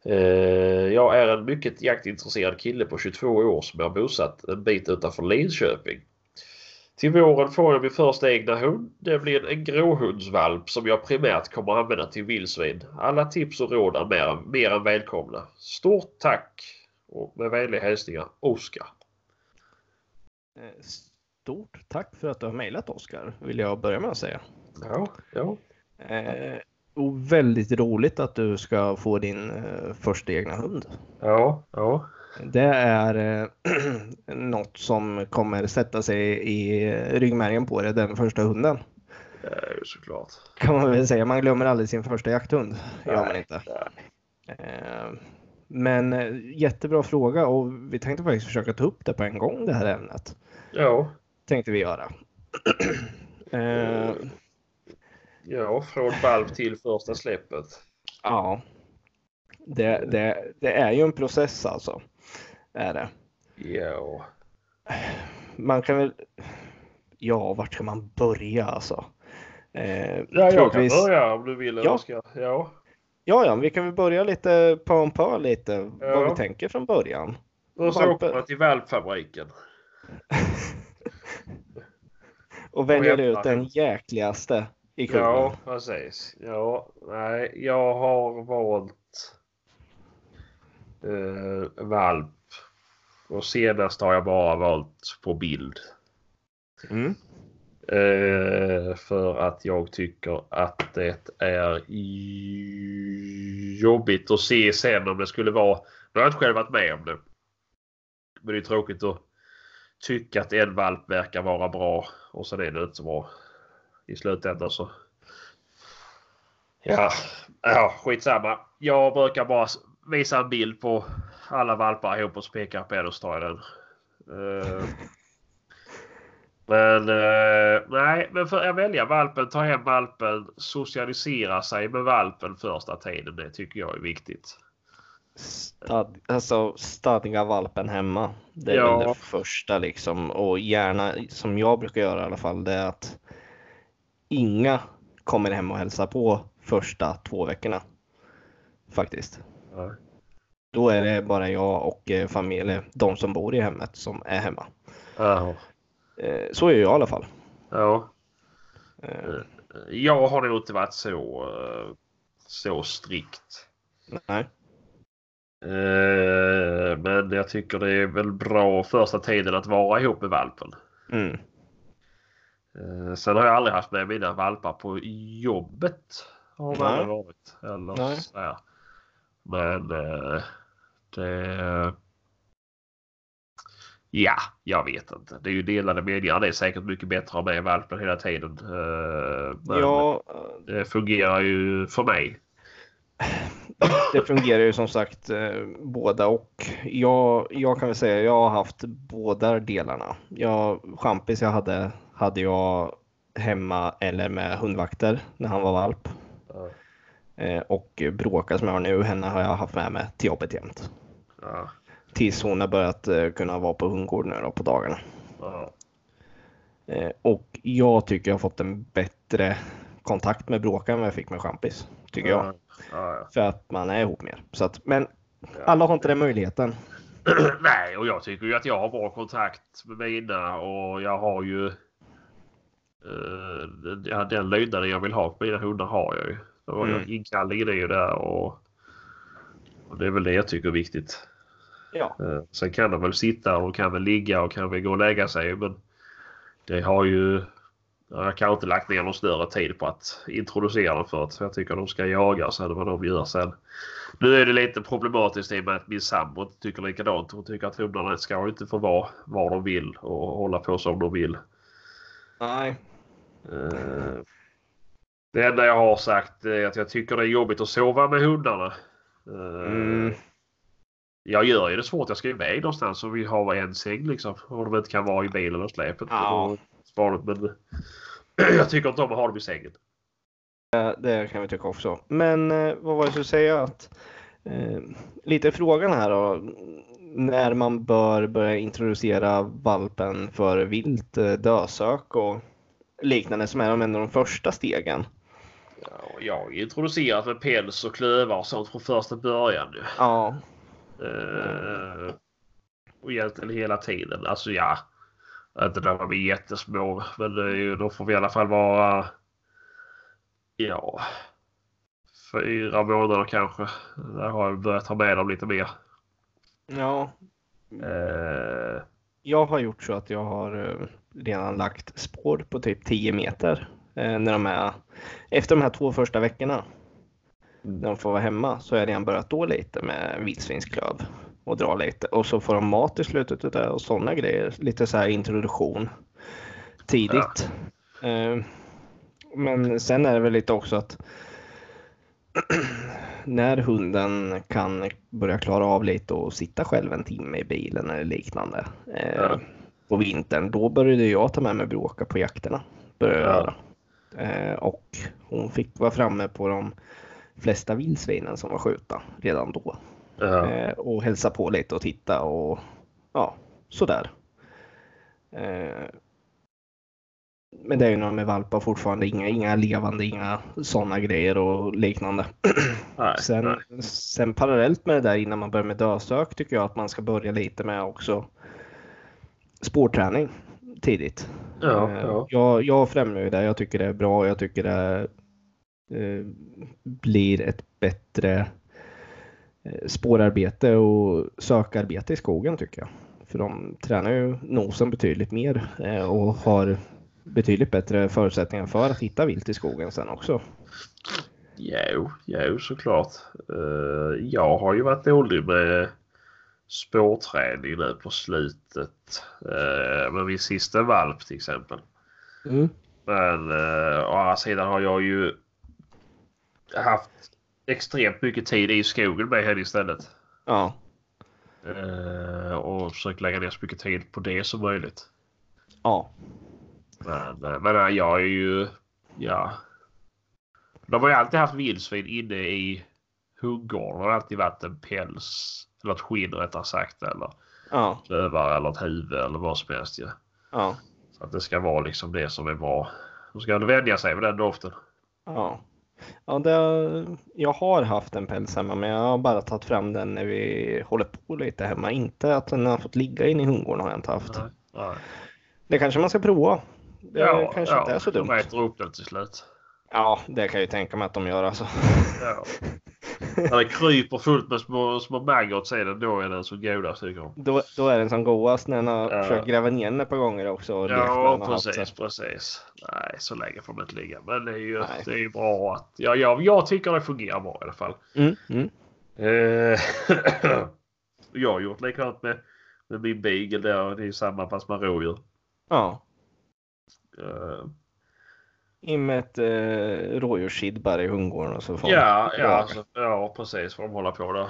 Eh, jag är en mycket jaktintresserad kille på 22 år som är bosatt en bit utanför Linköping. Till våren får jag min första egna hund. Det blir en gråhundsvalp som jag primärt kommer använda till vildsvin. Alla tips och råd är mer, mer än välkomna. Stort tack! Och med vänliga hälsningar Oskar. Eh, Stort tack för att du har mejlat Oskar, vill jag börja med att säga. Ja, ja. Eh, och väldigt roligt att du ska få din eh, första egna hund. Ja, ja. Det är eh, <clears throat> något som kommer sätta sig i ryggmärgen på dig, den första hunden. Det är ju såklart. Kan man väl säga. Man glömmer aldrig sin första jakthund. Gör man Nej, inte. nej. Eh, men eh, jättebra fråga och vi tänkte faktiskt försöka ta upp det på en gång det här ämnet. Ja, Tänkte vi göra. <clears throat> Eh, ja, från valp till första släppet. ja. Det, det, det är ju en process alltså. Är det. Ja. Man kan väl... Ja, vart ska man börja alltså? Eh, Ja, jag kan troligtvis- börja om du vill. Ja. Ska... Ja. Ja, ja, vi kan väl börja lite på en på lite Ja. vad vi tänker från början. Och så Valpe- åker man till valpfabriken. <laughs> Och väljer Och ut den jäkligaste i kullen. Ja, precis. Ja, nej, jag har valt eh, valp. Och senast har jag bara valt på bild. Mm. Eh, för att jag tycker att det är jobbigt att se sen om det skulle vara... Nu har jag inte själv varit med om det. Men det är tråkigt att tycka att en valp verkar vara bra och sen är det inte så bra. I slutändan så... Ja, ja skitsamma. Jag brukar bara visa en bild på alla valpar ihop och så pekar på en och så tar jag den. Men eh, nej, men för att välja valpen, ta hem valpen, socialisera sig med valpen första tiden. Det tycker jag är viktigt. Stad, alltså stadga valpen hemma. Det är Ja. det första liksom. Och gärna, som jag brukar göra i alla fall, det är att inga kommer hem och hälsar på första två veckorna. Faktiskt. Ja. Då är det bara jag och eh, familj, eller de som bor i hemmet som är hemma. Ja. Eh, Så är jag i alla fall. ja. Eh, Jag har nog inte varit så, så strikt. Nej. Men jag tycker det är väl bra första tiden att vara ihop med valpen. Mm. Sen har jag aldrig haft med mina valpar på jobbet. Har man varit. Eller Nej. så här. Men eh, det... Ja, jag vet inte. Det är ju delade meningar. Det är säkert mycket bättre att med valpen hela tiden. Eh, Men Ja, det fungerar ju för mig. det fungerar ju som sagt eh, båda och. Jag, jag kan väl säga jag har haft båda delarna. Jag, champis jag hade, hade jag hemma eller med hundvakter när han var valp. Ja. Eh, och Bråka som jag har nu, henne har jag haft med mig till jobbet jämt. Ja, Tills hon har börjat eh, kunna vara på hundgård nu då på dagarna. ja, Eh, och jag tycker jag har fått en bättre kontakt med Bråka än vad jag fick med champis. Tycker jag. ja. För att man är ihop mer. Så att, men alla har inte den möjligheten. <clears throat> Nej, och jag tycker ju att jag har bra kontakt med mina och jag har ju eh, den- lydnaden jag vill ha på mina hundar har jag ju. Så Mm. jag, inkallningen är ju där och, och det är väl det jag tycker är viktigt. Ja. Eh, sen kan de väl sitta och kan väl ligga och kan väl gå och lägga sig men det har ju jag kanske inte lagt ner någon större tid på att introducera dem för att jag tycker de ska jaga sen vad de gör sen. Nu är det lite problematiskt i och med att min sambo inte tycker likadant. Hon tycker att hundarna ska inte få vara var de vill och hålla på som de vill. Nej. Eh, Det enda jag har sagt är att jag tycker det är jobbigt att sova med hundarna. Eh, Mm. Jag gör ju det svårt. Jag ska iväg någonstans och vi har en säng liksom. Och de inte kan vara i bilen och släpet. Ja. Men <clears throat> jag tycker inte om att ha dem i sängen. Eh, Det kan vi tycka också. Men eh, vad var det jag skulle säga? Att, eh, lite frågan här då. När man bör börja introducera valpen för vilt, eh, dösök och liknande som är en av de första stegen. Ja, jag har introducerat med päls och klövar och sånt från första början. Ja, Eh, och egentligen hela tiden. Alltså ja. Inte när de är jättesmå. Men det är ju, då får vi i alla fall vara. Ja. Fyra månader kanske. Där har jag börjat ta med dem lite mer. ja. Eh, Jag har gjort så att jag har eh, redan lagt spår på typ 10 meter. Eh, När de är, efter de här två första veckorna. När de får vara hemma så har jag redan börjat då lite med vildsvinsklöv. Och dra lite. Och så får de mat i slutet av det och sådana grejer. Lite så här introduktion. Tidigt. Eh, Men sen är det väl lite också att <clears throat> när hunden kan börja klara av lite och sitta själv en timme i bilen eller liknande eh, Ja. på vintern, då började jag ta med mig bråka på jakterna. Började Ja. Eh, och hon fick vara framme på de flesta vildsvinen som var skjutna redan då. ja, Eh, och hälsa på lite och titta och ja, sådär. Eh, men det är ju de är valpar fortfarande. Inga, inga levande, inga sådana grejer och liknande. <clears throat> Nej, Sen, nej. sen parallellt med det där innan man börjar med dösök tycker jag att man ska börja lite med också spårträning tidigt. Ja, Eh, ja. Jag, jag främjar ju det. Jag tycker det är bra. Jag tycker det eh, blir ett bättre eh, spårarbete och sökarbete i skogen tycker jag. För de tränar ju nosen betydligt mer eh, och har betydligt bättre förutsättningar för att hitta vilt i skogen sen också. Jo, jo såklart. Jag har ju varit dålig med spårträning nu på slutet. Uh, med min sista valp till exempel. Men uh, å andra sidan har jag ju haft extremt mycket tid i skogen med henne istället. Ja, Eh, och försökt lägga ner så mycket tid på det som möjligt. ja, Men, eh, men eh, jag är ju... Ja. De har ju alltid haft vildsvin inne i hundgården. Det har alltid varit en päls. Eller ett skinn rättare sagt. Eller ja, klövar eller ett huvud eller vad som helst. Ja. ja, Så att det ska vara liksom det som är bra. De ska vänja sig vid den doften. ja. Ja, det, jag har haft en päls hemma men jag har bara tagit fram den när vi håller på lite hemma. Inte att den har fått ligga inne i hundgården har jag inte haft. Nej, nej. Det kanske man ska prova. Det kanske inte är så dumt. De äter upp den till slut. Ja, det kan jag ju tänka mig att de gör alltså. Ja. <laughs> När det kryper fullt med små, små maggots i den, då är den så godast tycker jag. Då, då är den som godast när den har Ja. försökt gräva ner den ett par gånger också. Och Ja, den precis, precis. Nej, så länge får de inte ligga. Men det är ju, Nej. det är ju bra att... Ja, ja, jag tycker det fungerar bra i alla fall. Mm, mm. Eh, <clears throat> jag har gjort likadant med, med min beagle där. Det är ju samma fast med rådjur. Ja, Eh, in med ett eh, rådjurskid bara i hundgården och så får ja, ja, alltså, ja, precis. Får de hålla på där.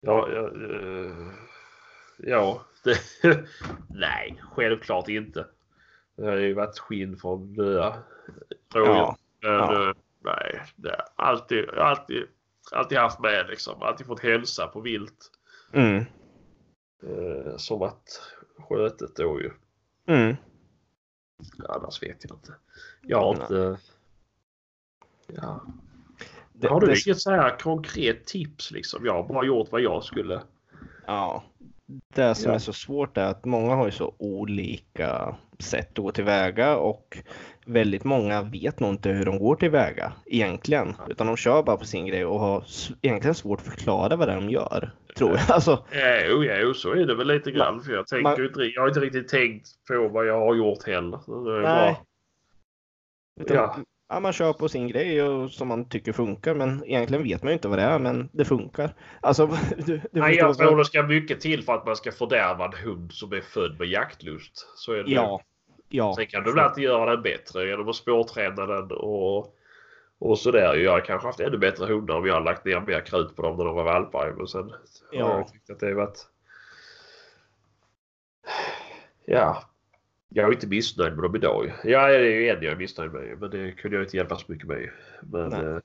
Ja, ja, eh, ja det, <laughs> nej, självklart inte. Det har ju varit skinn från döda rådjur. Ja, ja. eh, nej, har alltid, alltid, alltid haft med liksom. Alltid fått hälsa på vilt. mm, Eh, som varit skötet då ju. mm. Annars vet jag inte. Jag har inte... Ja. Det- har du det- inget så här konkret tips liksom? Jag har bara gjort vad jag skulle. Ja, det som Ja. är så svårt är att många har ju så olika sätt att gå tillväga och väldigt många vet nog inte hur de går tillväga egentligen. Utan de kör bara på sin grej och har egentligen svårt att förklara vad det är de gör. Tror jag. <laughs> Alltså, Jo, jo, så är det väl lite grann. För jag, tänker Man- inte, jag har inte riktigt tänkt på vad jag har gjort heller. Nej. Utan, Ja. ja. man kör på sin grej och som man tycker funkar men egentligen vet man ju inte vad det är men det funkar. Alltså, <laughs> du, du nej, jag tror det ska mycket till för att man ska fördärva en hund som är född med jaktlust. Så är det. Ja, ja. Sen kan du väl alltid göra den bättre genom att spårträna den och, och sådär. Jag har kanske haft ännu bättre hundar om jag har lagt ner mer krut på dem när de var valpar. Men sen Ja. har jag tyckt att det varit... Ja. Jag är inte missnöjd med dem idag. Ja, det är ju en jag är missnöjd med. Men det kunde jag inte hjälpa så mycket med. Men Nej. eh,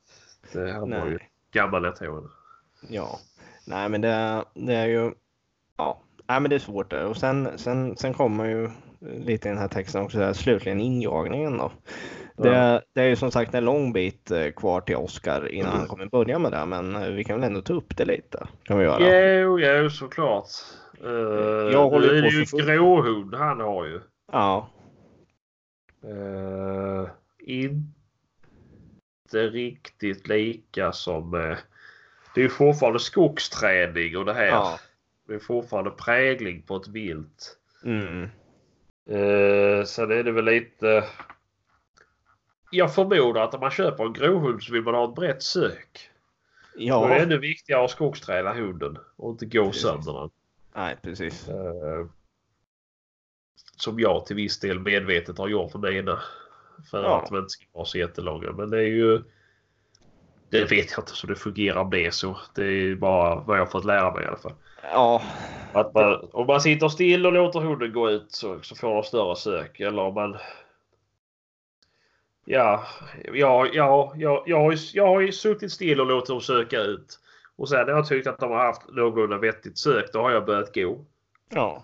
det, han var ju gammal lätthårig. Ja, nej men det, det är ju, ja, nej men det är svårt. Och sen, sen, sen kommer ju lite i den här texten också, där, slutligen injagningen då. Det, det är ju som sagt en lång bit eh, kvar till Oskar innan han kommer börja med det, men eh, vi kan väl ändå ta upp det lite. Kan vi göra. Jo, jo, såklart. Uh, Jag håller nu är det ju för gråhund han har ju. Ja, Eh, inte riktigt lika som... eh, det är ju fortfarande skogsträning och det här. ja. Det är fortfarande prägling på ett vilt. Mm. Uh, sen är det väl lite... Jag förmodar att om man köper en gråhund så vill man ha ett brett sök. Då är det Ja, ännu viktigare att skogsträna hunden och inte gå Precis. sönder den. nej precis. Eh, som jag till viss del medvetet har gjort för mina. För Ja. att de inte ska vara så jättelånga. Men det är ju... Det vet jag inte så det fungerar det är så. Det är bara vad jag fått lära mig i alla fall. Ja, Att man, om man sitter still och låter hunden gå ut så, så får de större sök. Eller om man... Ja, ja, ja, ja jag, har ju, jag har ju suttit still och låtit dem söka ut. Och sen när jag tyckt att de har haft någorlunda vettigt sök då har jag börjat gå. ja,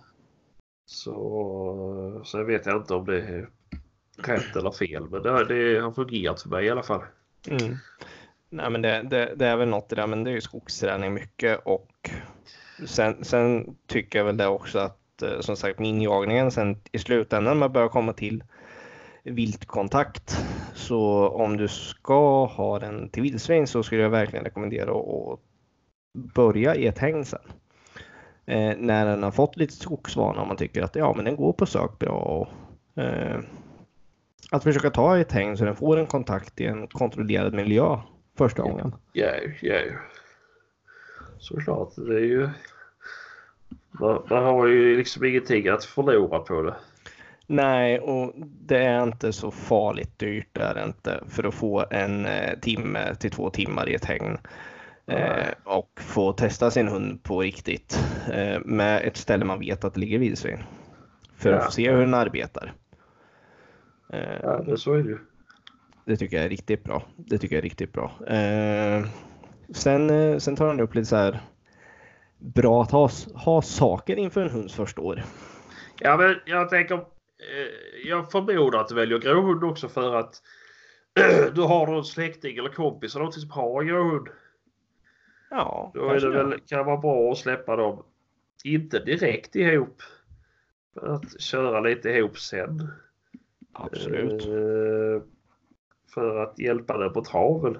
Så sen vet jag inte om det är rätt eller fel. Men det, det har fungerat för mig i alla fall. Mm. Nej, men det, det, det, är väl något i det, men det är ju skogsträning mycket och sen, sen tycker jag väl det också att eh, som sagt minjagningen sen i slutändan man börjar komma till viltkontakt. Så om du ska ha den till vildsvin så skulle jag verkligen rekommendera att börja i ett häng sen. Eh, när den har fått lite skogsvana och man tycker att ja, men den går på sök bra. Och, eh, att försöka ta i ett häng så den får en kontakt i en kontrollerad miljö första gången. Ja, ja. Såklart, det är ju... Man, man har ju liksom ingenting att förlora på det. Nej, och det är inte så farligt dyrt det är det inte för att få en eh, timme till två timmar i ett hägn. Eh, och få testa sin hund på riktigt eh, med ett ställe man vet att det ligger vildsvin. För att få se hur den arbetar. Ja, det så är det ju. Det tycker jag är riktigt bra. Det tycker jag är riktigt bra. Eh, sen, eh, sen tar han upp lite så här bra att ha, ha saker inför en hunds första år. Ja, men jag tänker. Eh, jag förmodar att du väljer gråhund också för att <clears throat> du har någon släkting eller kompis eller någonting som har gråhund. Ja, Då är det väl, kan det vara bra att släppa dem, inte direkt ihop. Att köra lite ihop sen. Absolut. Eh, för att hjälpa den på traven.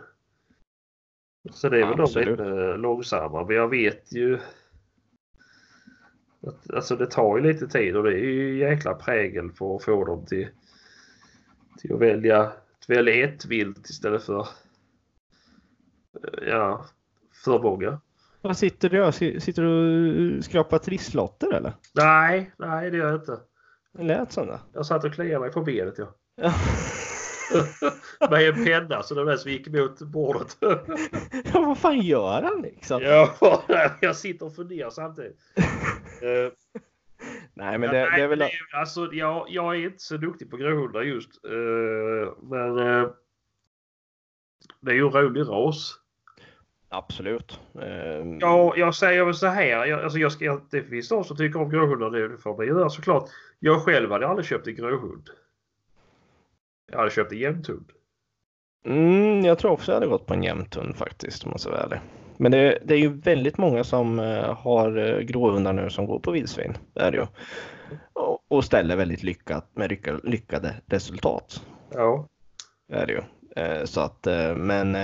Så det är väl de lite långsamma. Men jag vet ju att alltså det tar ju lite tid och det är ju jäkla prägel för att få dem till, till att välja, att välja ett vilt istället för ja, för många. Vad sitter du och Sitter du och skrapar trisslotter eller? Nej, nej det gör jag inte. Det lät som det. Jag satt och kliade mig på benet ja. <laughs> <laughs> Med en penna så det som gick emot bordet. <laughs> ja, vad fan gör han liksom? Ja, <laughs> jag sitter och funderar samtidigt. uh, nej, men det, ja, nej, det är väl... Det, alltså, jag, jag är inte så duktig på gråhundar just. Uh, men uh, det är ju en rolig ras. Absolut. Um... Ja, jag säger väl så här. Jag, alltså jag ska, det finns de som tycker om gråhundar. Det får man göra såklart. Jag själv hade aldrig köpt en gråhund. Jag hade köpt en jämthund. Mm, jag tror också jag hade gått på en jämthund faktiskt om man ska vara ärlig. Men det, det, är ju väldigt många som uh, har uh, gråhundar nu som går på vildsvin. Det är det ju. Och, och ställer väldigt lyckat med lyckade, lyckade resultat. Ja. Det är det ju. Uh, så att, men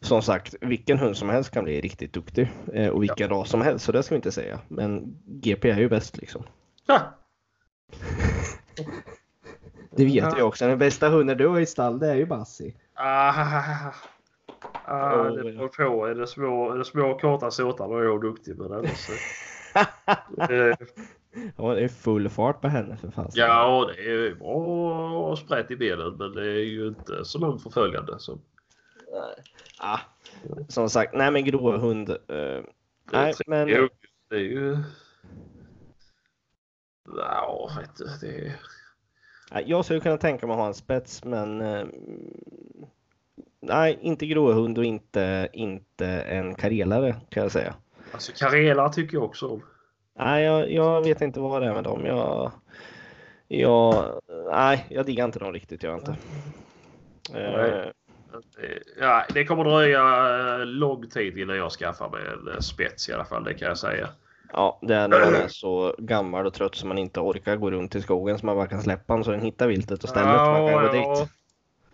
som sagt, vilken hund som helst kan bli riktigt duktig och vilken ja. ras som helst, så det ska vi inte säga. Men GP är ju bäst liksom. Ja. <laughs> Det vet ja. jag också. Den bästa hunden du har i stall det är ju Bassi. Ah, ah, oh, det beror på. Är det små, är det små korta såtar då är jag duktig med den. Så. ja, det är full fart på henne för fan. Ja, det är bra sprätt i benen men det är ju inte så långt förföljande. Så. Ah, som sagt, nej men gråhund. Uh, nej, men... Det är ju... Ja, vet du, det är... Jag skulle kunna tänka mig att ha en spets, men eh, nej, inte gråhund och inte, inte en karelare kan jag säga. Alltså karelare tycker jag också om. Nej, jag, jag, vet inte vad det är med dem. Jag, jag, nej, jag diggar inte dem riktigt, jag inte. Nej. Ja, det kommer dröja eh, lång tid innan jag skaffar mig en eh, spets i alla fall, det kan jag säga. Ja, det är när man är så gammal och trött så man inte orkar gå runt i skogen så man bara kan släppa den så den hittar viltet och stället ja, man kan gå ja. dit.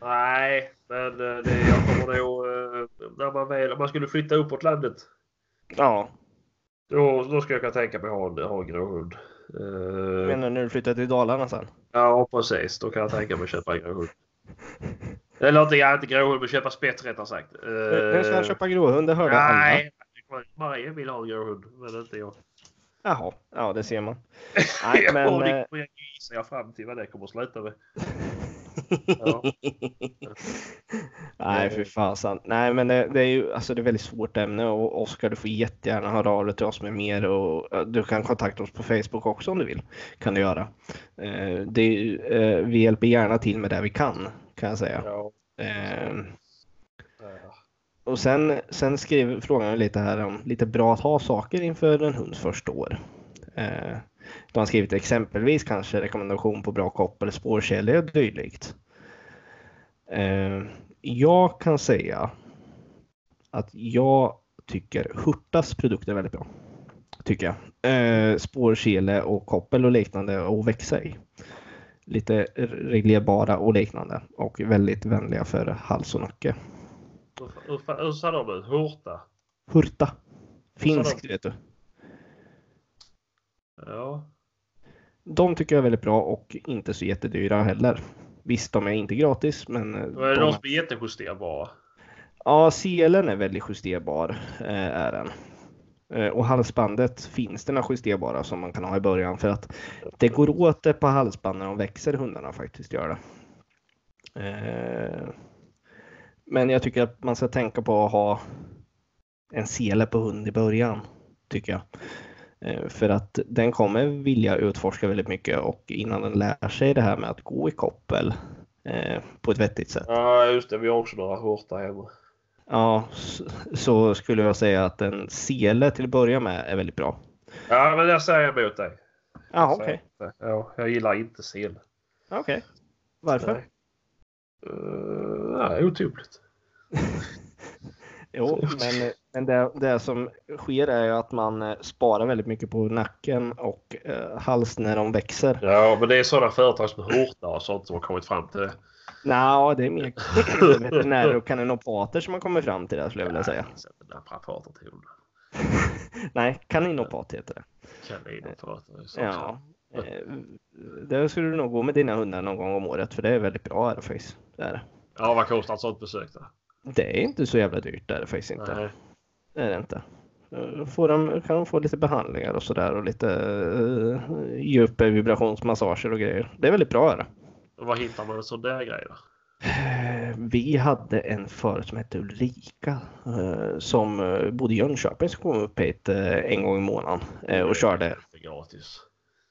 Nej, men eh, det, jag kommer nog... Eh, när man väl, om man skulle flytta uppåt landet. Ja. Då, då ska jag kunna tänka mig att ha en, ha en gråhund. Uh, Menar du när du flyttar till Dalarna sen? Ja, precis. Då kan jag tänka mig att köpa en gråhund. Eller inte, jag inte gråhund, men köpa spets rättare sagt. Vem ska köpa gråhund? Det hörde alla. Nej, Maria vill ha en gråhund, men inte jag. Jaha, ja det ser man. <laughs> Nej, men... ja, det kommer jag gissa jag fram till vad det kommer att sluta med. <laughs> ja. Nej, för fasen. Nej, men det, det, är ju alltså det är väldigt svårt ämne och Oskar, du får jättegärna höra av dig till oss med mer och du kan kontakta oss på Facebook också om du vill. Kan du göra. Eh, det, eh, vi hjälper gärna till med det vi kan, kan jag säga. Ja. Eh, och sen, sen skrev frågan lite här om lite bra att ha saker inför en hunds första år. Eh, De har skrivit exempelvis kanske rekommendation på bra koppel, spårkedja och dylikt. Eh, jag kan säga att jag tycker Hurtas produkter är väldigt bra. Tycker jag. Eh, spårkele och koppel och liknande att växa i. Lite reglerbara och liknande och väldigt vänliga för hals och nacke. Hur, sa de ut? Hurta? Hurta. Finskt vet du. Ja. De tycker jag är väldigt bra och inte så jättedyra heller. Visst, de är inte gratis, men... Då är det de som är jättejusterbara. Ja, selen är väldigt justerbar, eh, är den. Eh, och halsbandet finns det några justerbara som man kan ha i början för att det går åt det på halsband när de växer hundarna faktiskt gör det. Eh, men jag tycker att man ska tänka på att ha en sele på hund i början, tycker jag. För att den kommer vilja utforska väldigt mycket och innan den lär sig det här med att gå i koppel på ett vettigt sätt. Ja, just det. Vi har också några hurtar hemma. Ja, så skulle jag säga att en sele till att börja med är väldigt bra. Ja, men jag säger emot dig. Ja, okej. Okay. Ja, jag gillar inte sele. Okej. Okay. Varför? Nej. Uh, nej, otympligt. <laughs> jo, men, men det, det som sker är att man eh, sparar väldigt mycket på nacken och eh, hals när de växer. Ja, men det är sådana företag som Hurta och sånt som har kommit fram till det. Nej, det är mer <laughs> veterinärer och kaninopater som har kommit fram till det skulle jag vilja säga. Naprapater till hundar. Nej, kaninopat heter det. Kaninopater. Ja. Eh, det skulle du nog gå med dina hundar någon gång om året för det är väldigt bra aeroface. Det är det. Ja, vad kostar ett sånt besök då? Det är inte så jävla dyrt det är det faktiskt inte. Nej. Det är det inte. Får de, kan de få lite behandlingar och sådär och lite uh, djup vibrationsmassager och grejer. Det är väldigt bra. Är det. Och var hittar man sån där grej då? Eh, vi hade en förut som hette Ulrika eh, som eh, bodde i Jönköping som kom upp hit en gång i månaden och körde. Gratis.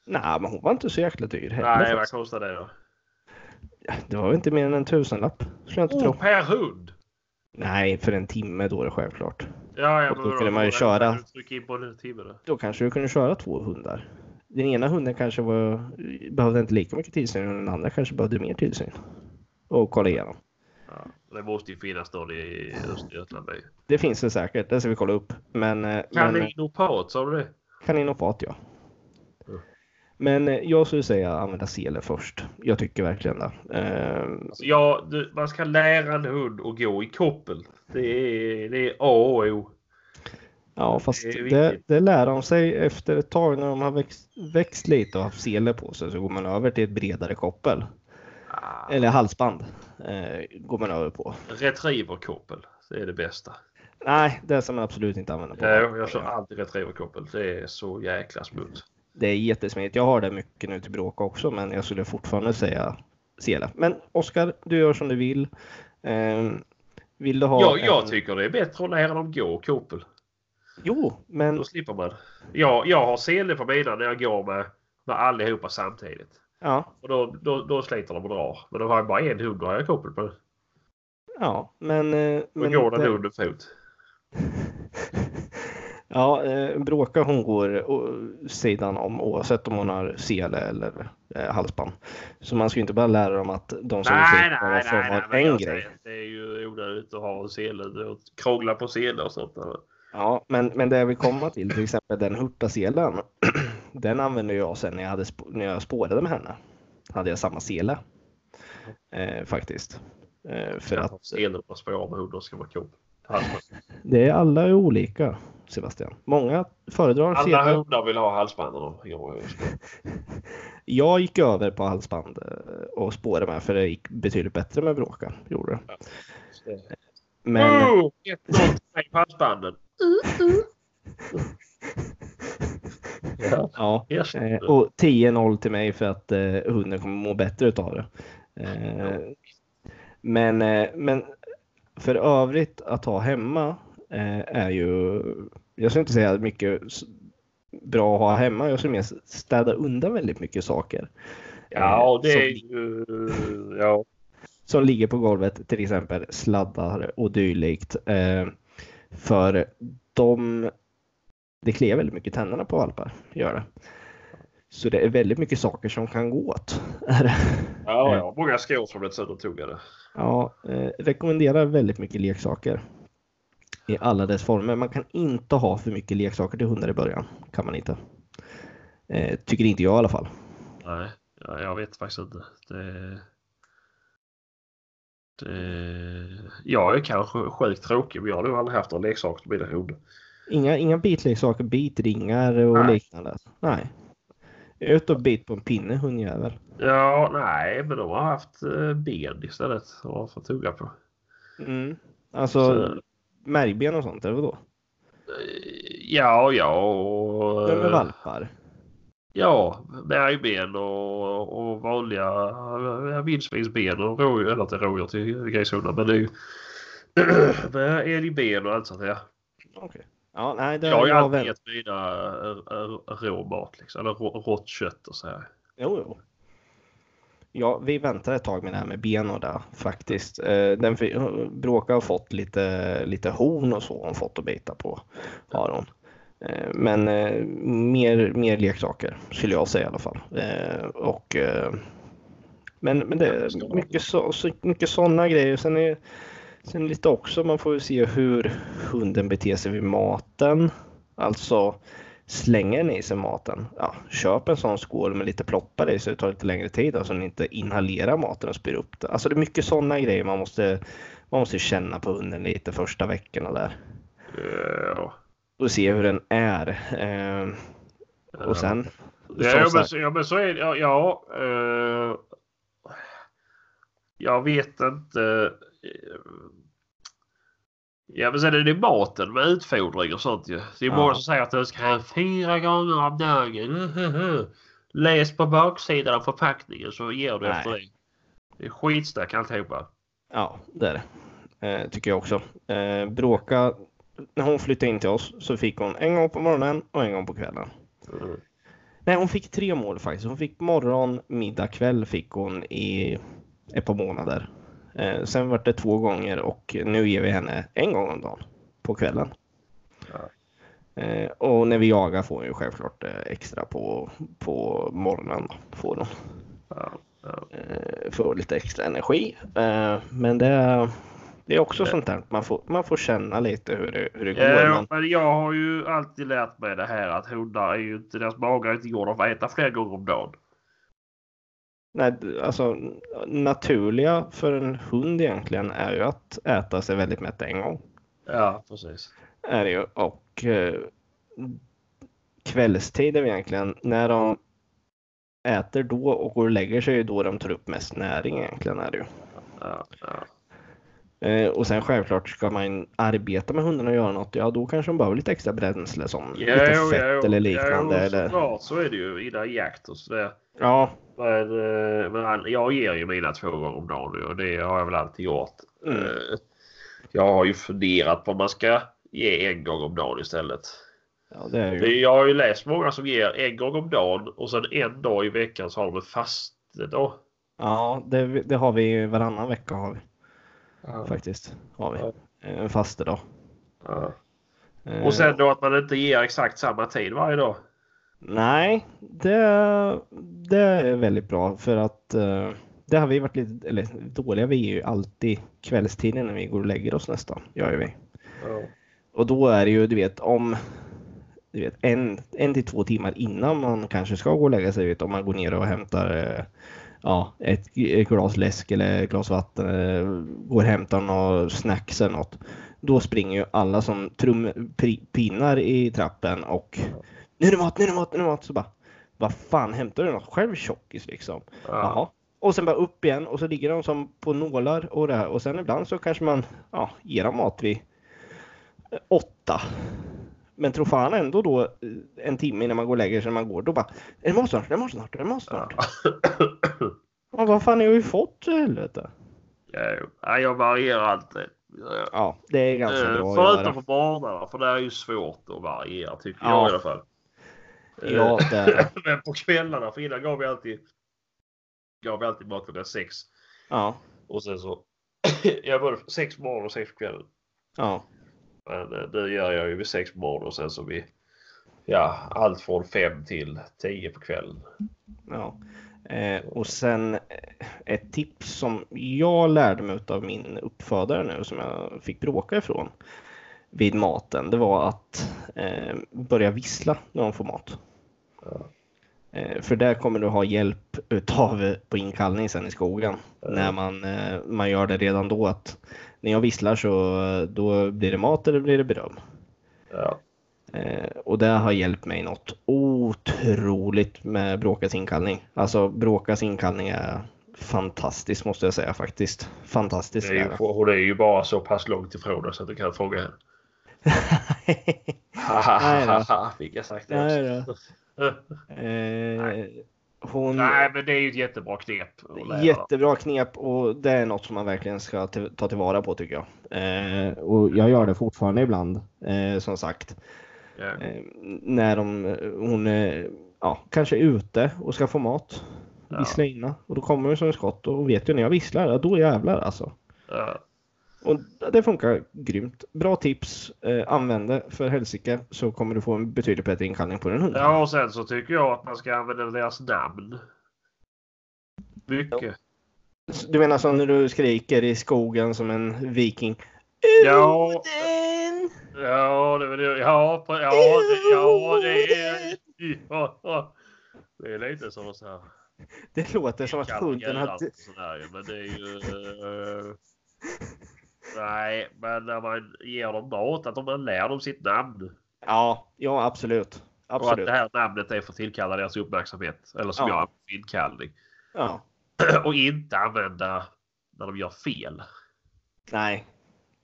Nej, men hon var inte så jäkla dyr heller. Nej, vad kostade det då? Det var inte mer än en tusenlapp. Skulle jag inte oh, tro. per hund? Nej, för en timme då är det självklart. Ja, ja, men då kunde man ju köra. timme då. då kanske du kunde köra två hundar den ena hunden kanske var, behövde inte lika mycket tillsyn och den andra kanske behövde mer tillsyn. Och kolla igenom. Ja, det måste ju finnas någon i Östergötland. Det finns det säkert, det ska vi kolla upp. Men, eh, Kaninopat, sa du det? Kaninopat, ja. Men eh, jag skulle säga använda sele först. Jag tycker verkligen det. Uh, alltså, ja, du, man ska lära en hund att gå i koppel. Det är, det är A och O. Ja, fast det, det, det, lär de sig efter ett tag när de har växt, växt lite och haft sele på sig så går man över till ett bredare koppel. Ah. Eller halsband eh, går man över på. Retrieverkoppel, det är det bästa. Nej, det ska man absolut inte använda på. Ja, jag kör alltid retrieverkoppel. Det är så jäkla smutt. Det är jättesmidigt. Jag har det mycket nu till bråk också, men jag skulle fortfarande säga sele. Men Oskar, du gör som du vill. Eh, vill du ha ja, jag en... tycker det är bättre att lära dem gå koppel. Jo, men... Då slipper man. Jag, jag har sele på mina när jag går med, med allihopa samtidigt. Ja. Och då, då, då sliter de och drar. Men då har jag bara en hund och har jag koppel på. Ja, men... Eh, då men går den det... under fot. <laughs> ja, eh, Bråka hon går sidan om oavsett om hon har sele eller eh, halsband. Så man ska ju inte bara lära dem att de som nej, nej, bara får ha en grej. Det är ju onödigt att ha sele och krångla på sele och sånt. Ja, men, men det jag vill komma till, till exempel den hurtaselen. <clears throat> den använde jag sen när jag, hade, när jag spårade med henne. Hade jag samma sele. Eh, faktiskt. Eh, för att... Selen och spåra med hundar ska vara cool. <laughs> Det är alla är olika Sebastian. Många föredrar Alla hundar vill ha halsbanden. <laughs> jag gick över på halsband eh, och spårade med för det gick betydligt bättre med bråka. Gjorde det. Ja. Men... Oh, 1-0 på halsbanden. <laughs> ja, ja. Eh, och 10-0 till mig för att eh, hunden kommer må bättre utav det. Men, men för övrigt att ha hemma är ju, jag skulle inte säga mycket bra att ha hemma. Jag skulle mer städa undan väldigt mycket saker. Ja, det är ju... Ja. Som ligger på golvet, till exempel sladdar och dylikt. Eh, för de, det kliar väldigt mycket tänderna på valpar, gör det. Så det är väldigt mycket saker som kan gå åt. <laughs> Ja, ja. många skor som blivit söndertuggade. Ja, eh, rekommenderar väldigt mycket leksaker. I alla dess former. Man kan inte ha för mycket leksaker till hundar i början. Kan man inte. Eh, tycker inte jag i alla fall. Nej, ja, jag vet faktiskt inte. Det... Det... Jag är kanske sjukt tråkig men jag har nog aldrig haft några leksaker till mina hundar. Inga, inga bitleksaker, bitringar och Nej. liknande. Nej. Ut och bit på en pinne hundjävel. Ja, nej, men de har haft eh, ben istället att få tugga på. Mm. Alltså Så- märgben och sånt, eller vadå? Eh, Ja, ja och... Ja, med valpar. Ja, märgben och, och vanliga eh, vildsvinsben och rådjur, eller inte rådjur till grishundar men det är ju <clears throat> med älgben och allt sånt där. Okej. Ja, nej, det Jag har ju alltid gett mina eh, eh, rå mat liksom, eller rå, rått kött och så här. Jo, jo. Ja, vi väntar ett tag med det här med ben och det faktiskt. Eh, den bråkar Bråka har fått lite, lite horn och så hon fått att bita på. Har hon. Eh, men eh, mer, mer leksaker skulle jag säga i alla fall. Och, men, men det är mycket, så, så, mycket sådana grejer. Sen, är, sen lite också, man får ju se hur hunden beter sig vid maten. Alltså slänger ni i sig maten, ja, köp en sån skål med lite ploppar i så det tar lite längre tid, alltså ni inte inhalerar maten och spyr upp det. Alltså det är mycket sådana grejer man måste, man måste känna på hunden lite första veckorna där. Ja. Och se hur den är. Eh, och sen... Ja, men, ja, men så är det. Ja, ja eh, jag vet inte. Ja men sen är det maten med utfodring och sånt ju. Det är Ja. många som säger att du ska ha fyra gånger om dagen. Läs på baksidan av förpackningen så ger du Nej. efter det. Det är skitsnack alltihopa. Ja, det är det. Eh, tycker jag också. Eh, bråka, när hon flyttade in till oss så fick hon en gång på morgonen och en gång på kvällen. Mm. Nej, hon fick tre mål faktiskt. Hon fick morgon, middag, kväll fick hon i ett par månader. Eh, sen var det två gånger och nu ger vi henne en gång om dagen på kvällen. Ja. Eh, och när vi jagar får hon ju självklart eh, extra på, på morgonen. Får hon. Ja, ja. Får lite extra energi. Men det, det är också sånt där man får, man får känna lite hur det, hur det går. Ja, men, jag har ju alltid lärt mig det här att hundar är ju inte, deras magar inte för att äta flera gånger om dagen. Nej, alltså, naturliga för en hund egentligen är ju att äta sig väldigt mätt en gång. Ja, precis. Är det ju. Och eh, kvällstid är vi egentligen när de äter då och går och lägger sig är då de tar upp mest näring egentligen. Är det ju. Ja, ja. Eh, och sen självklart ska man arbeta med hundarna och göra något, ja då kanske de behöver lite extra bränsle som lite fett eller liknande. Ja, eller, så är det ju innan jakt och sådär. Ja, Men, eh, men jag ger ju mina två gånger om dagen nu och det har jag väl alltid gjort. Mm. Eh, Jag har ju funderat på om man ska ge en gång om dagen istället. ja det är ju. jag har ju läst många som ger en gång om dagen och sen en dag i veckan så har de en fastedag. Ja, det, det har vi varannan vecka har vi Ja. faktiskt. Har vi. Ja. En fastedag. Ja. Eh, Och sen då att man inte ger exakt samma tid varje dag. Nej, det, det är väldigt bra för att eh, det har vi varit lite eller, dåliga. Vi är ju alltid kvällstiden när vi går och lägger oss nästan. Gör vi. Ja. Och då är det ju, du vet, om du vet, en, en till två timmar innan man kanske ska gå och lägga sig, vet, om man går ner och hämtar eh, ja, ett, ett glas läsk eller ett glas vatten, eh, går och hämtar något snacks eller något. Då springer ju alla som trum, pri, pinnar i trappen och nu är det mat, nu är det mat, nu är det mat. Så bara, vad fan, hämtar du något själv tjockis liksom? Jaha. Ja. Och sen bara upp igen och så ligger de som på nålar och det här. Och sen ibland så kanske man ja, ger dem mat vid eh, åtta. Men tror fan ändå då eh, en timme innan man går och lägger sig när man går. Då bara, är det mat snart? Är det mat snart? Är det mat snart? Ja, vad fan har ju fått för helvete? Ja, jag varierar alltid. Ja. Det är ganska Eh, bra Förutom på morgnarna för det är ju svårt att variera tycker Ja. jag i alla fall. Eh, Ja, det, <laughs> Men på kvällarna, för innan gav vi alltid gav vi alltid mat klockan sex. ja, Och sen så <clears throat> jag både sex på morgonen och sex på kvällen. ja, Men eh, det gör jag ju vid sex på morgonen och sen så vid ja, allt från fem till tio på kvällen. Ja. Eh, och sen eh, ett tips som jag lärde mig av min uppfödare nu som jag fick bråka ifrån vid maten. Det var att eh, börja vissla när de får mat. Ja. Eh, för där kommer du ha hjälp utav på inkallning sen i skogen. När man, eh, man gör det redan då att när jag visslar så eh, då blir det mat eller blir det beröm. Ja. Eh, och det har hjälpt mig något otroligt med Bråkas inkallning. Alltså Bråkas inkallning är fantastiskt måste jag säga faktiskt. Fantastiskt. Det är ju, hon är ju bara så pass långt ifrån så att du kan fråga henne. Haha, <laughs> fick jag sagt det Nej eh, hon, Nej, men det är ju ett jättebra knep. Jättebra knep och det är något som man verkligen ska ta tillvara på tycker jag. Eh, och jag gör det fortfarande ibland, eh, som sagt. Ja. Eh, när de, hon ja, kanske är ute och ska få mat. Ja. Vissla innan. Och då kommer hon som ett skott och vet ju när jag visslar, då jävlar alltså. Ja. Och det funkar grymt. Bra tips. Eh, använd det för helsike så kommer du få en betydligt bättre inkallning på din hund. ja, och sen så tycker jag att man ska använda deras namn. Mycket. Du menar som när du skriker i skogen som en viking? Ja. Ja, det, det, ja, ja, det, ja, det är... Ja, det är lite som så här. Det låter som att hunden har... sådär Men det är ju... nej, men när man ger dem mat, att man lär dem sitt namn. Ja, ja absolut. Och att Absolut. det här namnet är för att tillkalla deras uppmärksamhet. Eller som Ja. jag inkallning. Ja. <clears throat> Och inte använda när de gör fel. Nej,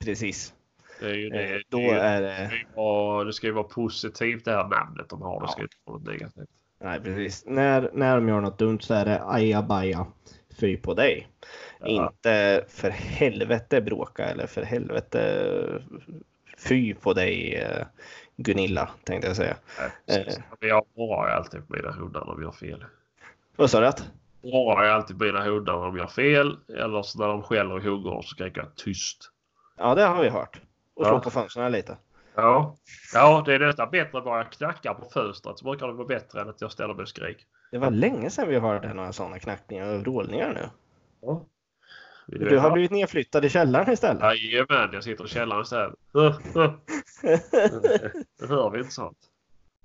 precis. Det, är ju, det, Eh, det, Då är, är det, det... ska ju vara, det ska ju vara positivt det här namnet de har. Det ska Ja. inte vara något negativt. Nej, precis. När, när de gör något dumt så är det ajabaja, fy på dig. Ja. Inte för helvete bråka eller för helvete fy på dig eh, Gunilla tänkte jag säga. Eh. Jag borrar ju alltid på mina hundar när de gör fel. Vad sa du? att? Borrar ju alltid på mina hundar när de gör fel. Eller så när de skäller och hugger så skriker jag tyst. Ja, det har vi hört. Och slå Ja. på fönstren lite. Ja. ja, det är nästan bättre bara knacka på fönstret så brukar det vara bättre än att jag ställer mig och skrik. Det var länge sedan vi hörde några sådana knackningar och vrålningar nu. Ja. Du har blivit nedflyttad i källaren istället. Jajamän, jag sitter i källaren istället. Det hör vi inte sånt.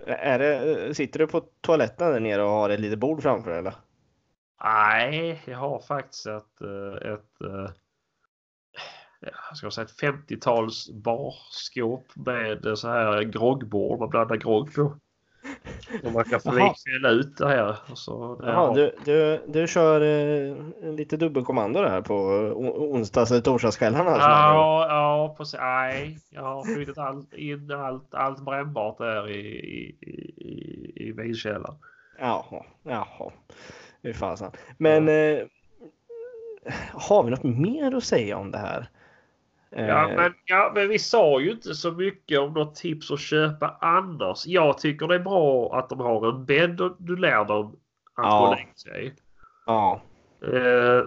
är det, sitter du på toaletten där nere och har ett litet bord framför dig, eller? Nej, jag har faktiskt ett, eh, ett, eh, jag ska säga ett 50-tals barskåp med eh, så här groggbord man blandar grogg på. Och man kan få Jaha. fälla ut det här. Så, det Jaha, du, du, du kör eh, lite dubbelkommando där på onsdags eller torsdagskvällarna? alltså. Ja, ja, precis. Nej, jag har flyttat allt, in allt, allt brännbart där i, i, i, i vinkällaren. Jaha, jaha. Fy fasen. Men eh, har vi något mer att säga om det här? Eh, Ja men, ja, men vi sa ju inte så mycket om något tips att köpa annars. Jag tycker det är bra att de har en bädd och du lär dem att Ja. gå lägga sig. ja, Eh,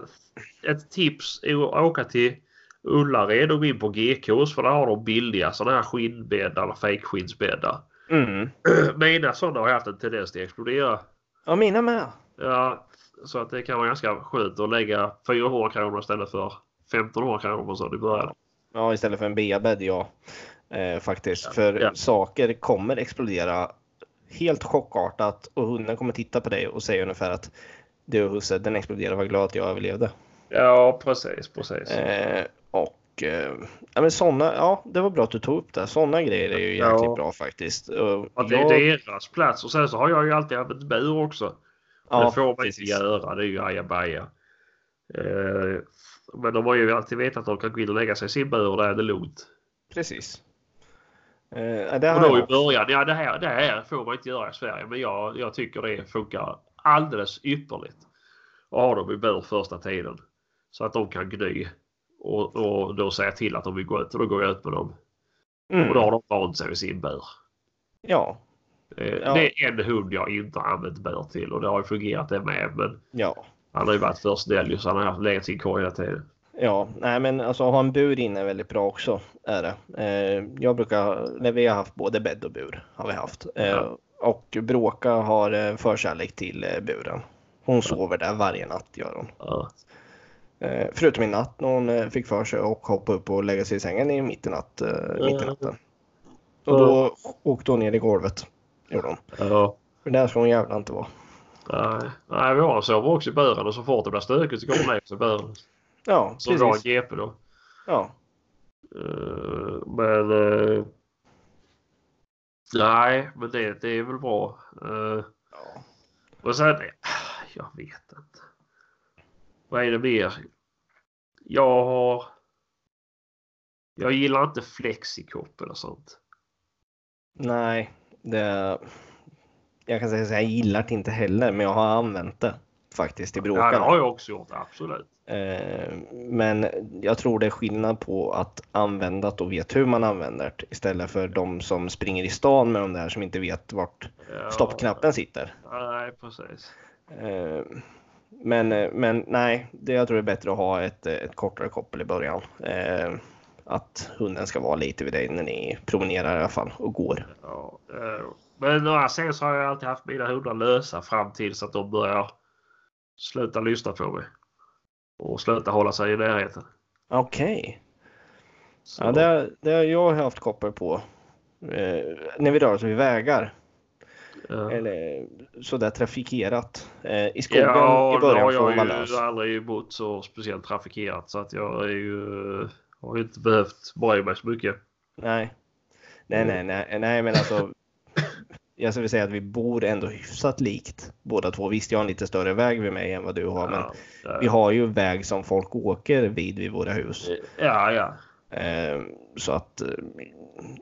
ett tips är att åka till Ullared och gå in på GKs för där har de billiga sådana här skinnbäddar eller fejkskinsbäddar. mm. <clears throat> Mina sådana har haft en tendens till att explodera. ja, mina med. Ja, så att det kan vara ganska skönt att lägga 400 kronor istället för 1500 kronor på så i början. Ja, istället för en B-bädd, ja. Eh, faktiskt. Ja, För ja. saker kommer explodera helt chockartat och hunden kommer titta på dig och säga ungefär att du husse, den exploderade, var glad att jag överlevde. Ja, precis, precis. Eh, och eh, ja, men såna, ja, det var bra att du tog upp det. Sådana grejer är ju Ja. jäkligt bra faktiskt. Och Att det jag- är deras plats. Och sen så har jag ju alltid använt bur också. ja, det får man precis. inte göra. Det är ju ajabaja. Eh, men de har ju alltid vetat att de kan gå in och lägga sig i sin bur och där är det lugnt. Precis. Eh, Och då i början, ja det här, det här får man inte göra i Sverige. Men jag, jag tycker det funkar alldeles ypperligt. Att ha dem i bur första tiden. Så att de kan gny. Och, och då säga till att de vill gå ut och då går jag ut med dem. Mm. Och då har de vant sig vid sin bur. Ja, Eh, Ja. Det är en hund jag inte har använt bur till och det har ju fungerat det med. Men ja. Han har ju varit för snäll ju, så han har haft legat i sin korg hela tiden. Ja, nej men alltså ha en bur inne är väldigt bra också. Är det. Eh, jag brukar, när vi har haft både bädd och bur har vi haft. Eh, Ja. Och Bråka har eh, förkärlek till eh, buren. Hon sover där varje natt gör hon. Ja. Eh, förutom i natt när hon eh, fick för sig att hoppa upp och lägga sig i sängen i mitt i, natt, mitt i natten. Och då åkte hon ner i golvet. Gjorde hon. Ja. För där ska hon jävla inte vara. Nej, nej vi har sover också i buren och så fort det blir stökigt så går hon ner i buren. Ja, Så vi har en precis. GP då. Ja. Eh, men... eh, nej, men det, det är väl bra. Uh, Ja. och sen... Jag vet inte. Vad är det mer? Jag har... Jag gillar inte flexikoppel och sånt. Nej, det... Jag kan säga att jag gillar det inte heller, men jag har använt det faktiskt i Ja, det har jag också gjort, absolut. Eh, men jag tror det är skillnad på att använda det och vet hur man använder det istället för de som springer i stan med de där som inte vet vart Ja, stoppknappen sitter. Nej, precis. Eh, men, eh, men nej, det jag tror det är bättre att ha ett, ett kortare koppel i början. Att hunden ska vara lite vid dig när ni promenerar i alla fall och går. Ja, men några sen så har jag alltid haft mina hundar lösa fram tills att de börjar sluta lyssna på mig. Och sluta hålla sig i närheten. Okej. Så, Ja, det, det har jag haft koppel på. Eh, när vi rör oss vid vägar. ja. Eller sådär trafikerat. Eh, I skogen ja, i början har får man jag vara lös. ju aldrig bott så speciellt trafikerat så att jag är ju, har ju inte behövt bry mig så mycket. Nej. Nej, nej, nej, nej, men alltså. Jag skulle säga att vi bor ändå hyfsat likt båda två. Visst, jag har en lite större väg vid mig än vad du har, men Ja, ja. vi har ju väg som folk åker vid vid våra hus. ja, ja. Eh, så att eh,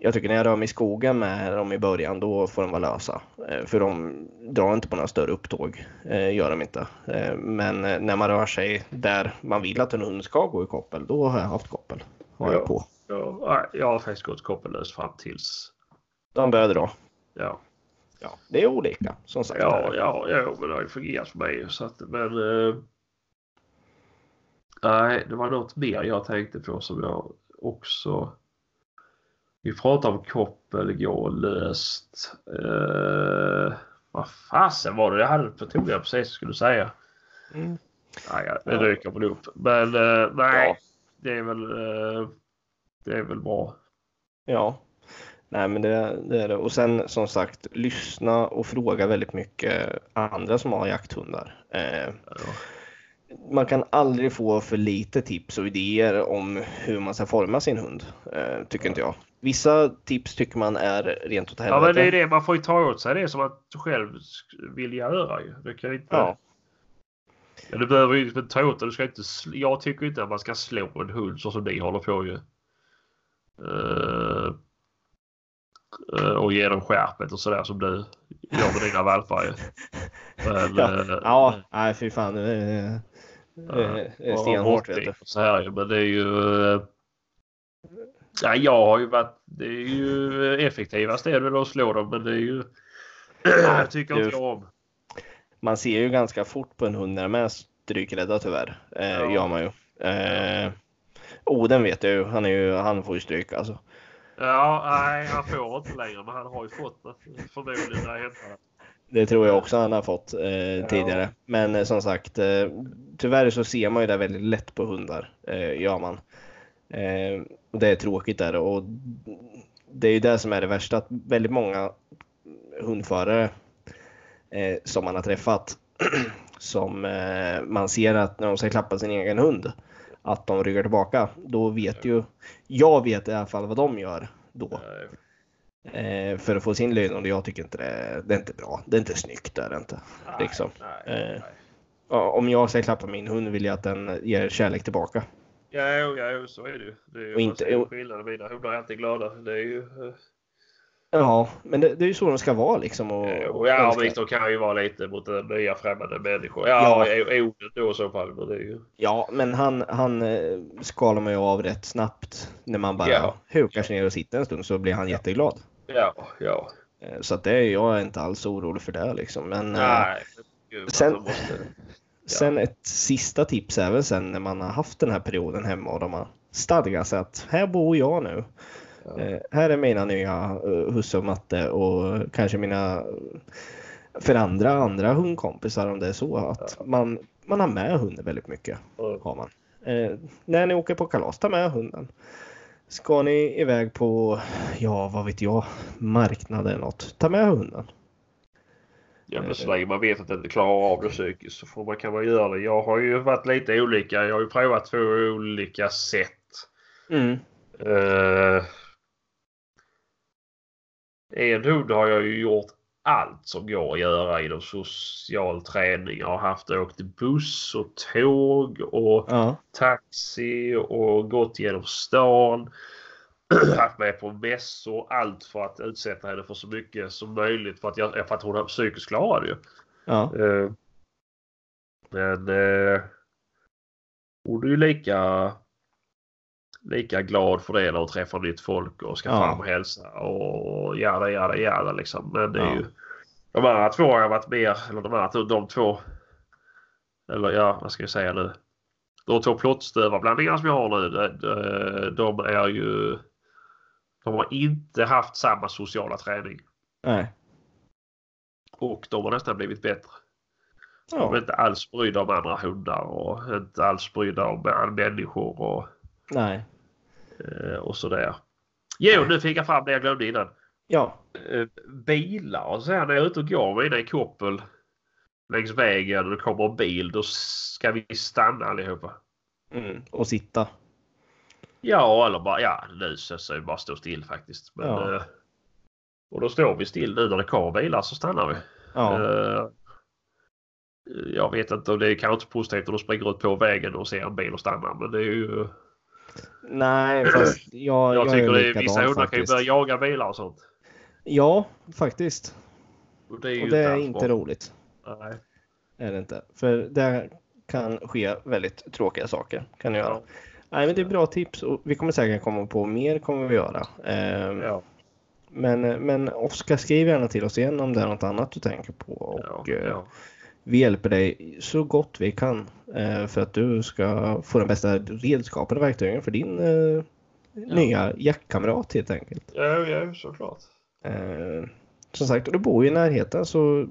jag tycker när jag rör mig i skogen med dem i början, då får de vara lösa. Eh, för de drar inte på några större upptåg, eh, gör de inte. Eh, men eh, när man rör sig där man vill att en hund ska gå i koppel, då har jag haft koppel. Har jag Ja. på. Ja, jag har faktiskt gått koppellös fram tills. De börjar dra. Ja, Ja, det är olika som sagt. ja, ja, ja men det har ju fungerat för mig. Så att, men. Eh, nej, det var något mer jag tänkte på som jag också. Vi pratade om koppel igår löst. Eh, vad fasen var det jag hade på tungan precis skulle säga. Mm. Nej, det Ja. dyker väl upp. Men eh, nej, Ja. det är väl. Eh, det är väl bra. Ja, nej men det, det är det. Och sen som sagt, lyssna och fråga väldigt mycket andra som har jakthundar. Eh, Ja. man kan aldrig få för lite tips och idéer om hur man ska forma sin hund, eh, tycker inte jag. Vissa tips tycker man är rent åt Ja helvete. men det är det man får ju ta åt sig det som att du själv vill göra. Det kan inte... Ja. Ja, du behöver ju inte ta åt dig. Du ska inte... Jag tycker inte att man ska slå en hund så som ni håller på ju. Eh, och ge dem skärpet och sådär som du gör med dina valpar ju. Men, Ja. eh, Ja, nej fy fan. Det är, det är- det stenhårt vet du. Så här ju. Men det är ju... eh, Ja, jag har ju varit... Det är ju effektivast det är väl att slå dem men det är ju... <clears throat> Jag tycker inte om. Man ser ju ganska fort på en hund när de är strykrädda tyvärr. Eh, Ja. Gör man ju. Eh, Oden vet jag ju. Han, är ju, han får ju stryk alltså. Ja, nej, han får inte längre, men han har ju fått det. Förmodligen när jag det. Det tror jag också han har fått eh, tidigare. Men eh, som sagt, eh, tyvärr så ser man ju det väldigt lätt på hundar. Eh, gör man. Eh, och det är tråkigt där och det är ju det som är det värsta. Att väldigt många hundförare eh, som man har träffat <clears throat> som eh, man ser att när de ska klappa sin egen hund att de ryggar tillbaka. Då vet ju jag vet i alla fall vad de gör då. Eh, för att få sin lön och jag tycker inte det, det är inte bra. Det är inte snyggt, det är det inte. Liksom. Nej, Eh. nej. Ja, om jag ska klappa min hund vill jag att den ger kärlek tillbaka. Ja, ja, så är det ju. Det är ju Och inte- skillnaden. Mina hundar är alltid glada. Det är ju... eh, Ja, men det, det är ju så de ska vara liksom. Och, Och ja, önska- Viktor kan ju vara lite mot den nya främmande människor. Ja, Ja. ja. ordet då i så fall. Men det ju... ja, men han, han eh, skalar man ju av rätt snabbt när man bara Ja. hukar sig ner och sitter en stund så blir han jätteglad. Ja, ja. Eh, Så att det är jag inte alls orolig för det liksom. Men eh, Nej. Gud, sen- de måste... <laughs> Sen ett sista tips är väl sen när man har haft den här perioden hemma och de har stadgat sig att här bor jag nu. Ja. Eh, här är mina nya uh, husse och matte och kanske mina för andra andra hundkompisar om det är så att man, man har med hunden väldigt mycket. Har man. Eh, när ni åker på kalas, ta med hunden. Ska ni iväg på, ja vad vet jag, marknad eller något, ta med hunden. Ja, men så länge man vet att det inte klarar av det psykiskt så får man, kan man göra det. Jag har ju varit lite olika. Jag har ju provat två olika sätt. Mm. Uh, en hund har jag ju gjort allt som går att göra inom social träning. Jag har haft åkt buss och tåg och Ja. taxi och gått genom stan. <clears throat> haft med på mässor. Allt för att utsätta henne för så mycket som möjligt för att, jag, för att hon psykiskt klarar det ju. Ja. Eh, Men eh, hon är ju lika lika glad för det när hon träffar nytt folk och ska Ja. fram och hälsa och jada jada jada liksom. Men det är Ja. ju de andra två har jag varit mer, eller de andra de två eller ja, vad ska jag säga nu? De två plåtstövarablandningarna som jag har nu, de, de, är ju de har inte haft samma sociala träning Nej. och de har nästan blivit bättre. De är Ja. inte alls brydda om andra hundar och inte alls brydda om människor och, Nej. Eh, och sådär. Jo, nu fick jag fram det jag glömde innan. Ja. Eh, Bilar och så här när jag är ute och går med i koppel längs vägen och det kommer en bil då ska vi stanna allihopa. Mm. Och sitta. Ja, eller bara ja nu så, så bara stå still faktiskt. Men, Ja. eh, och då står vi still nu när det kommer bilar så stannar vi. Ja. Eh, jag vet inte om det är kanske inte positivt om de springer ut på vägen och ser en bil och stannar. Men det är ju... Nej, <clears throat> fast jag, Jag, jag tycker är det vissa hundar kan ju börja jaga bilar och sånt. Ja, faktiskt. Och det är Och det är inte roligt. Nej. Är det inte. För det kan ske väldigt tråkiga saker. Kan det göra. Nej, men det är bra tips och vi kommer säkert komma på mer kommer vi göra. Ehm, Ja. Men, men Oskar, skriv gärna till oss igen om det är något annat du tänker på. Och, Ja, eh, ja. Vi hjälper dig så gott vi kan eh, för att du ska få den bästa redskapen och verktygen för din eh, nya jaktkamrat helt enkelt. ja, ja såklart. Eh, som sagt, du bor ju i närheten så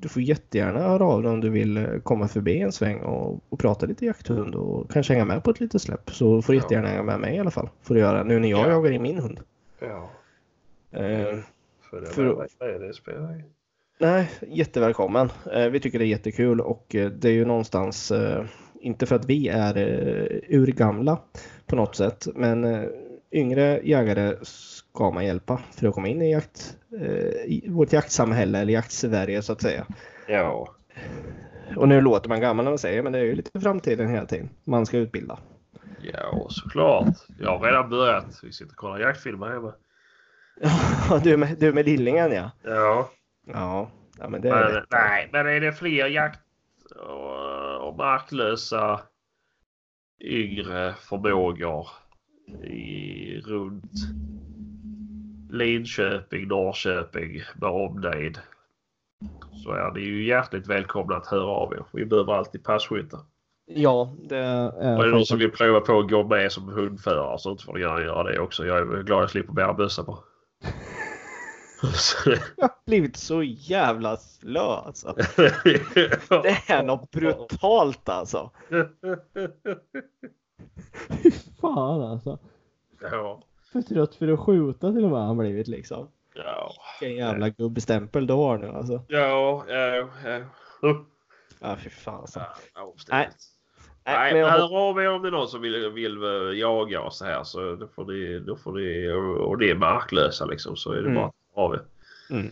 du får jättegärna höra av dig om du vill komma förbi en sväng och, och prata lite jakthund och kanske hänga med på ett litet släpp. Så får du Ja. jättegärna hänga med mig i alla fall. Får du göra nu när jag Ja. jagar i min hund. Ja. Eh, För det, För- för... det spelar ju. Nej, jättevälkommen. Eh, vi tycker det är jättekul och eh, det är ju någonstans, eh, inte för att vi är urgamla på något sätt, men yngre jägare ska man hjälpa för att komma in i, jakt, i vårt jaktsamhälle eller jaktsverige så att säga. Ja. Och nu låter man gammal när man säger men det är ju lite framtiden hela tiden. Man ska utbilda. Ja, såklart. Jag har redan börjat. Vi sitter och kollar jaktfilmer hemma. <laughs> Ja, du med, du med lillingen ja. Ja. Ja, ja men det är Men, rätt. nej, men är det fler jakt och, och marklösa yngre förmågor i runt Linköping, Norrköping med omnejd så är ni ju hjärtligt välkomna att höra av er. Vi behöver alltid passkyttar. Ja, det Och är är det någon som vill prova på att gå med som hundförare så får ni gärna göra det också. Jag är glad jag slipper bära bössa på. <laughs> Jag har blivit så jävla slö alltså. <laughs> Det är något brutalt alltså. <laughs> Fy fan alltså. ja. För trött för att skjuta till och med han blivit liksom. Ja. Vilken jävla gubbstämpel du har nu alltså. Ja, ja, ja. Ja, fy fan alltså. Ja, Nej. Nej, men jag hör av er om det är någon som vill, vill eh, jaga så här så då får ni, då får ni och och det är marklösa liksom så är det Mm. bara av er. Mm.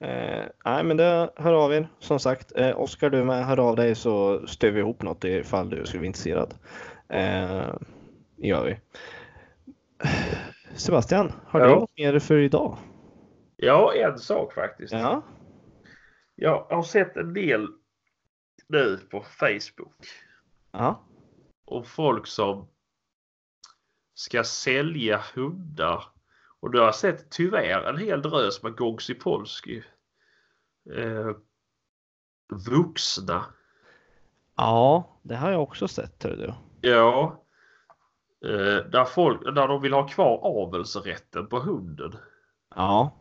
Eh, nej men det hör av er som sagt. Eh, Oskar du med hör av dig så styr vi ihop något ifall du skulle vara intresserad. Eh, gör vi. Sebastian, har du Ja. något mer för idag? Ja, en sak faktiskt. Ja. Jag har sett en del nu på Facebook Ja. om folk som ska sälja hundar. Och då har sett tyvärr en hel drös med Gongsi Polski. Eh, vuxna Ja, det har jag också sett. Hör du. Ja. Eh, där, folk, där de vill ha kvar avelsrätten på hunden. Ja,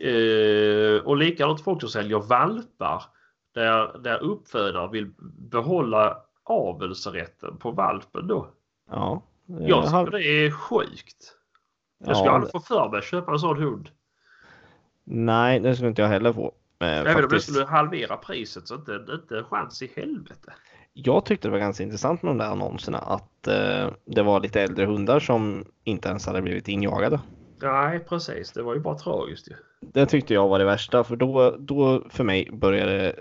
Eh, och likadant folk som säljer valpar. Där, där uppfödare vill behålla avelsrätten på valpen då. ja. Jag tycker det är sjukt. Jag ska ja, aldrig få för mig att köpa en sån hund. Nej, det skulle inte jag heller få. Eh, Även om faktiskt. skulle halvera priset så inte, inte en chans i helvete. Jag tyckte det var ganska intressant med de där annonserna att eh, det var lite äldre hundar som inte ens hade blivit injagade. Nej precis, det var ju bara tragiskt ju. Det tyckte jag var det värsta för då, då för mig började det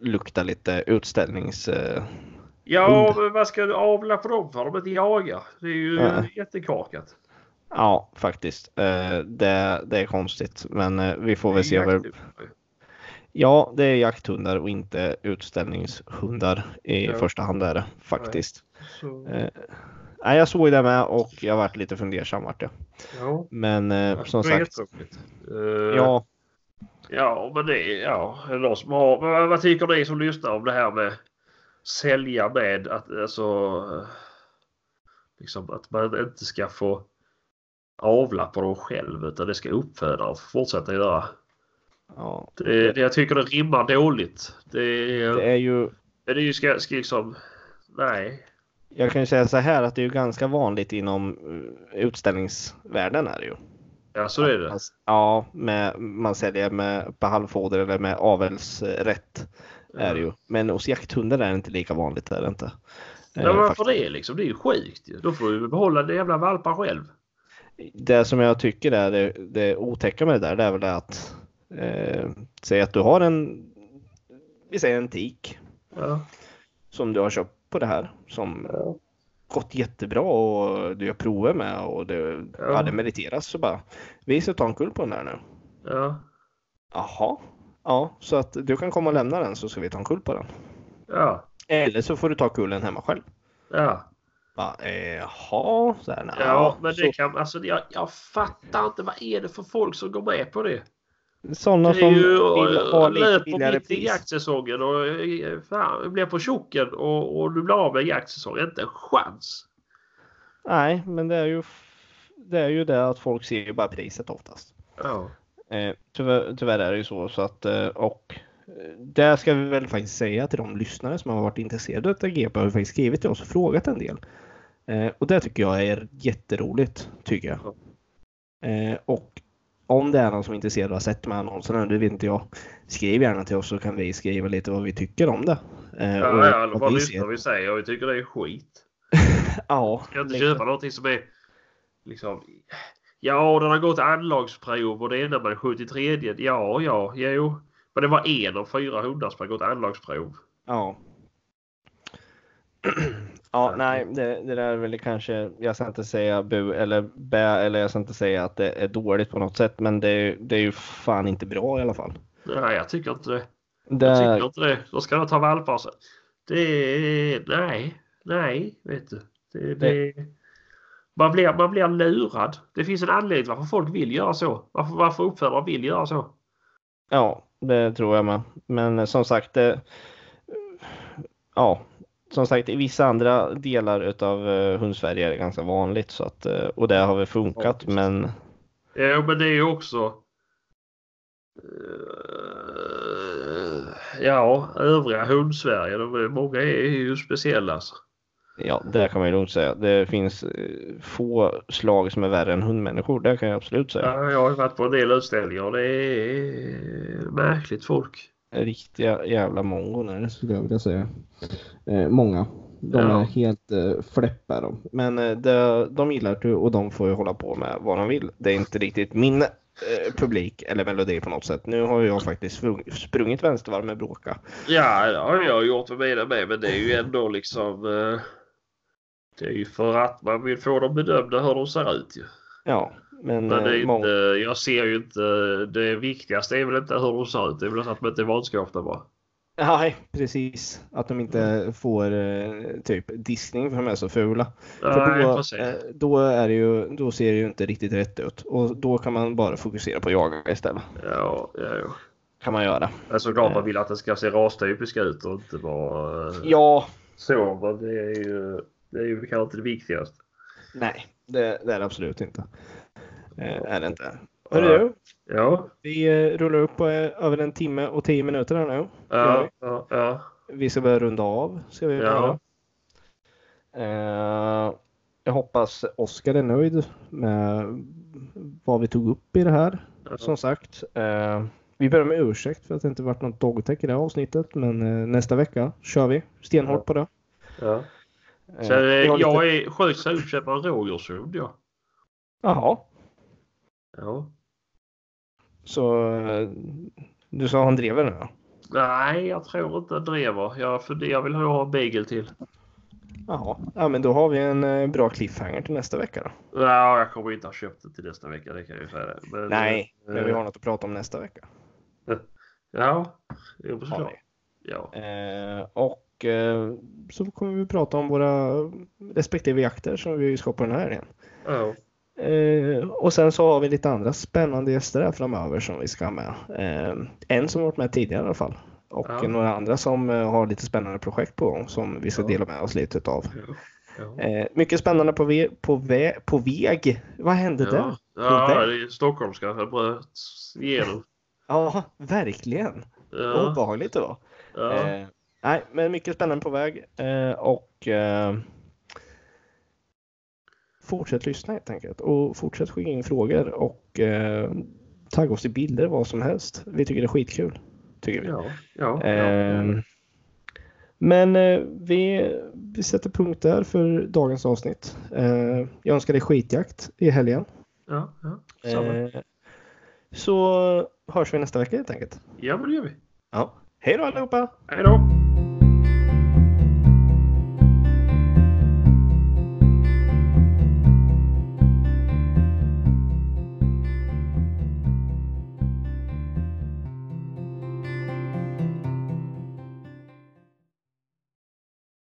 lukta lite utställnings... Eh, Ja, men vad ska du avla på dem för? De inte jagar. Det är ju Nej. jättekorkat. Ja, faktiskt. Eh, det, det är konstigt men eh, vi får väl se. Över... Ja, det är jakthundar och inte utställningshundar i Ja. första hand är det faktiskt. Så, Eh, nej, jag såg det med och jag varit lite fundersam vart jag. ja, Men eh, som sagt. Eh, ja, Ja, men det är, ja, som har, vad, vad tycker ni som lyssnar om det här med sälja med att alltså liksom att man inte ska få avla på dem själv utan det ska uppfödare fortsätta göra. ja. Det, det, jag tycker det rimmar dåligt. Det, Det är ju det är ju ska, ska liksom, nej. Jag kan ju säga så här att det är ju ganska vanligt inom eh, utställningsvärlden är det ju. Ja, så är det. Alltså, Ja, med, man säljer med på halvfoder eller med avelsrätt är det ju. Men hos jakthundar är det inte lika vanligt. Är det inte. Ja, Eh, men varför det liksom? Det är ju ju. Då får du behålla det jävla valpar själv. Det som jag tycker är det, det otäcka med det där det är väl det att eh, säg att du har en vi säger en tik Ja. som du har köpt på det här som Ja. gått jättebra och du gör prover med och det, Ja. ja. det meriteras så bara vi ska ta en kull på den här nu. Ja. Jaha. Ja, så att du kan komma och lämna den så ska vi ta en kull på den. Ja. Eller så får du ta kullen hemma själv. Ja. Bara, eh, Jaha, så här, nej, Ja, men det så, kan, alltså jag, jag fattar inte vad är det för folk som går med på det? sådana Det är som ju vill ha lite löper billigare mitt i jaktsäsongen och eh, fan, blir på tjocken och, och du blir av med jaktsäsongen. Inte en chans. Nej, men det är ju det är ju det att folk ser ju bara priset oftast. Ja. Eh, tyvärr, tyvärr är det ju så, så att eh, och eh, det ska vi väl faktiskt säga till de lyssnare som har varit intresserade av GP har ju faktiskt skrivit till oss och frågat en del. Eh, och det tycker jag är jätteroligt, tycker jag. Eh, och om det är någon som är intresserad och har sett de här annonserna, det vet inte jag. Skriv gärna till oss så kan vi skriva lite vad vi tycker om det. Eh, och Ja, eller vad vad vi lyssnar vi säger och vi tycker det är skit. <laughs> Ja, kan inte lite. köpa någonting som är liksom Ja, den har gått anlagsprov och det man är 73. Ja, ja, jo. Men det var en av fyra hundar som har gått anlagsprov. Ja. <clears throat> <clears throat> Ja, nej, det, det där är väl kanske, jag ska inte säga bu eller bä eller jag ska inte säga att det är dåligt på något sätt, men det, är- det är ju fan inte bra i alla fall. Nej, jag tycker inte det. Jag Det, tycker inte det. Då ska de ta valpar. Det. Nej, nej, vet du. Det, det, man, blir, man blir lurad. Det finns en anledning varför folk vill göra så. Varför, varför uppfödare vill göra så. ja, det tror jag med. Men som sagt, det, ja, som sagt i vissa andra delar utav uh, Hundsverige är det ganska vanligt så att, eh, och det har väl funkat, Ja, men Ja, men det är ju också... eh, Ja, övriga hundsverige. De, många är ju speciella. Alltså. ja, det kan man ju lugnt säga. Det finns eh, få slag som är värre än hundmänniskor, det kan jag absolut säga. Ja, jag har varit på en del utställningar och det är märkligt folk. Riktiga jävla mongon är det skulle jag vilja säga. Eh, många. De Ja. är helt eh, fläppar de. Men eh, det, de gillar det och de får ju hålla på med vad de vill. Det är inte riktigt min eh, publik eller melodi på något sätt. Nu har jag faktiskt sprung, sprungit vänstervarv med bråka. Ja, det har jag gjort med mina med, men det är ju ändå liksom... eh, Det är ju för att man vill få dem bedömda hur de ser ut ju. Ja, men, Men det är eh, många, inte, jag ser ju inte... Det viktigaste är väl inte hur de ser ut. Det är väl att de inte är vanskapta bara. Nej, precis. Att de inte får eh, typ diskning för de är så fula. Nej, För då, eh, då, är det ju, då ser det ju inte riktigt rätt ut. Och då kan man bara fokusera på att jaga istället. Ja, ja, ja. kan man göra. Men såklart man vill att det ska se rastypiskt ut och inte vara eh, Ja, så. Men det är ju, det är ju kanske inte det viktigaste. nej, det, det är det absolut inte. Eh, är det inte. Hörru du, Ja, vi eh, rullar upp på eh, över en timme och tio minuter här nu. ja, ja, ja. Vi ska börja runda av. Ska vi Ja. Eh, jag hoppas Oskar är nöjd med vad vi tog upp i det här. Ja. Som sagt, eh, vi ber om ursäkt för att det inte varit något dogtech i det här avsnittet. Men eh, nästa vecka kör vi stenhårt Ja. på det. ja. Så, jag lite- är sjukt sugen på att köpa en rådjurshund. Ja. Jaha, ja. så eh, du sa han drev nu? ja? Nej, jag tror inte jag drever. Jag, jag vill ha beagle till. Jaha, ja, men då har vi en eh, bra cliffhanger till nästa vecka då. Ja, jag kommer inte ha köpt det till nästa vecka, det kan jag ju säga. Men, Nej, eh, men vi har något att prata om nästa vecka. <laughs> Ja, jo, såklart. Ja. Eh, och eh, så kommer vi prata om våra respektive jakter som vi ska på den här igen. Ja. Eh, och sen så har vi lite andra spännande gäster här framöver som vi ska ha med. Eh, en som varit med tidigare i alla fall. Och Ja. några andra som eh, har lite spännande projekt på gång som vi ska Ja. dela med oss lite utav. Ja. Eh, mycket spännande på, ve- på, vä- på väg. Vad hände där? Ja, det är stockholmska. Jag bröt igenom. Ja, verkligen. Ja, obehagligt det var. Eh, nej, men mycket spännande på väg. Eh, och fortsätt lyssna helt enkelt. Och fortsätt skicka in frågor och eh, tagga oss i bilder, vad som helst. Vi tycker det är skitkul. Tycker vi. ja, ja, ja. Eh, men eh, vi, vi sätter punkt där för dagens avsnitt. Eh, jag önskar dig skitjakt i helgen. ja, ja. Samma. Eh, så hörs vi nästa vecka helt enkelt. Ja, men det gör vi. Ja. Hej då allihopa! Hej då!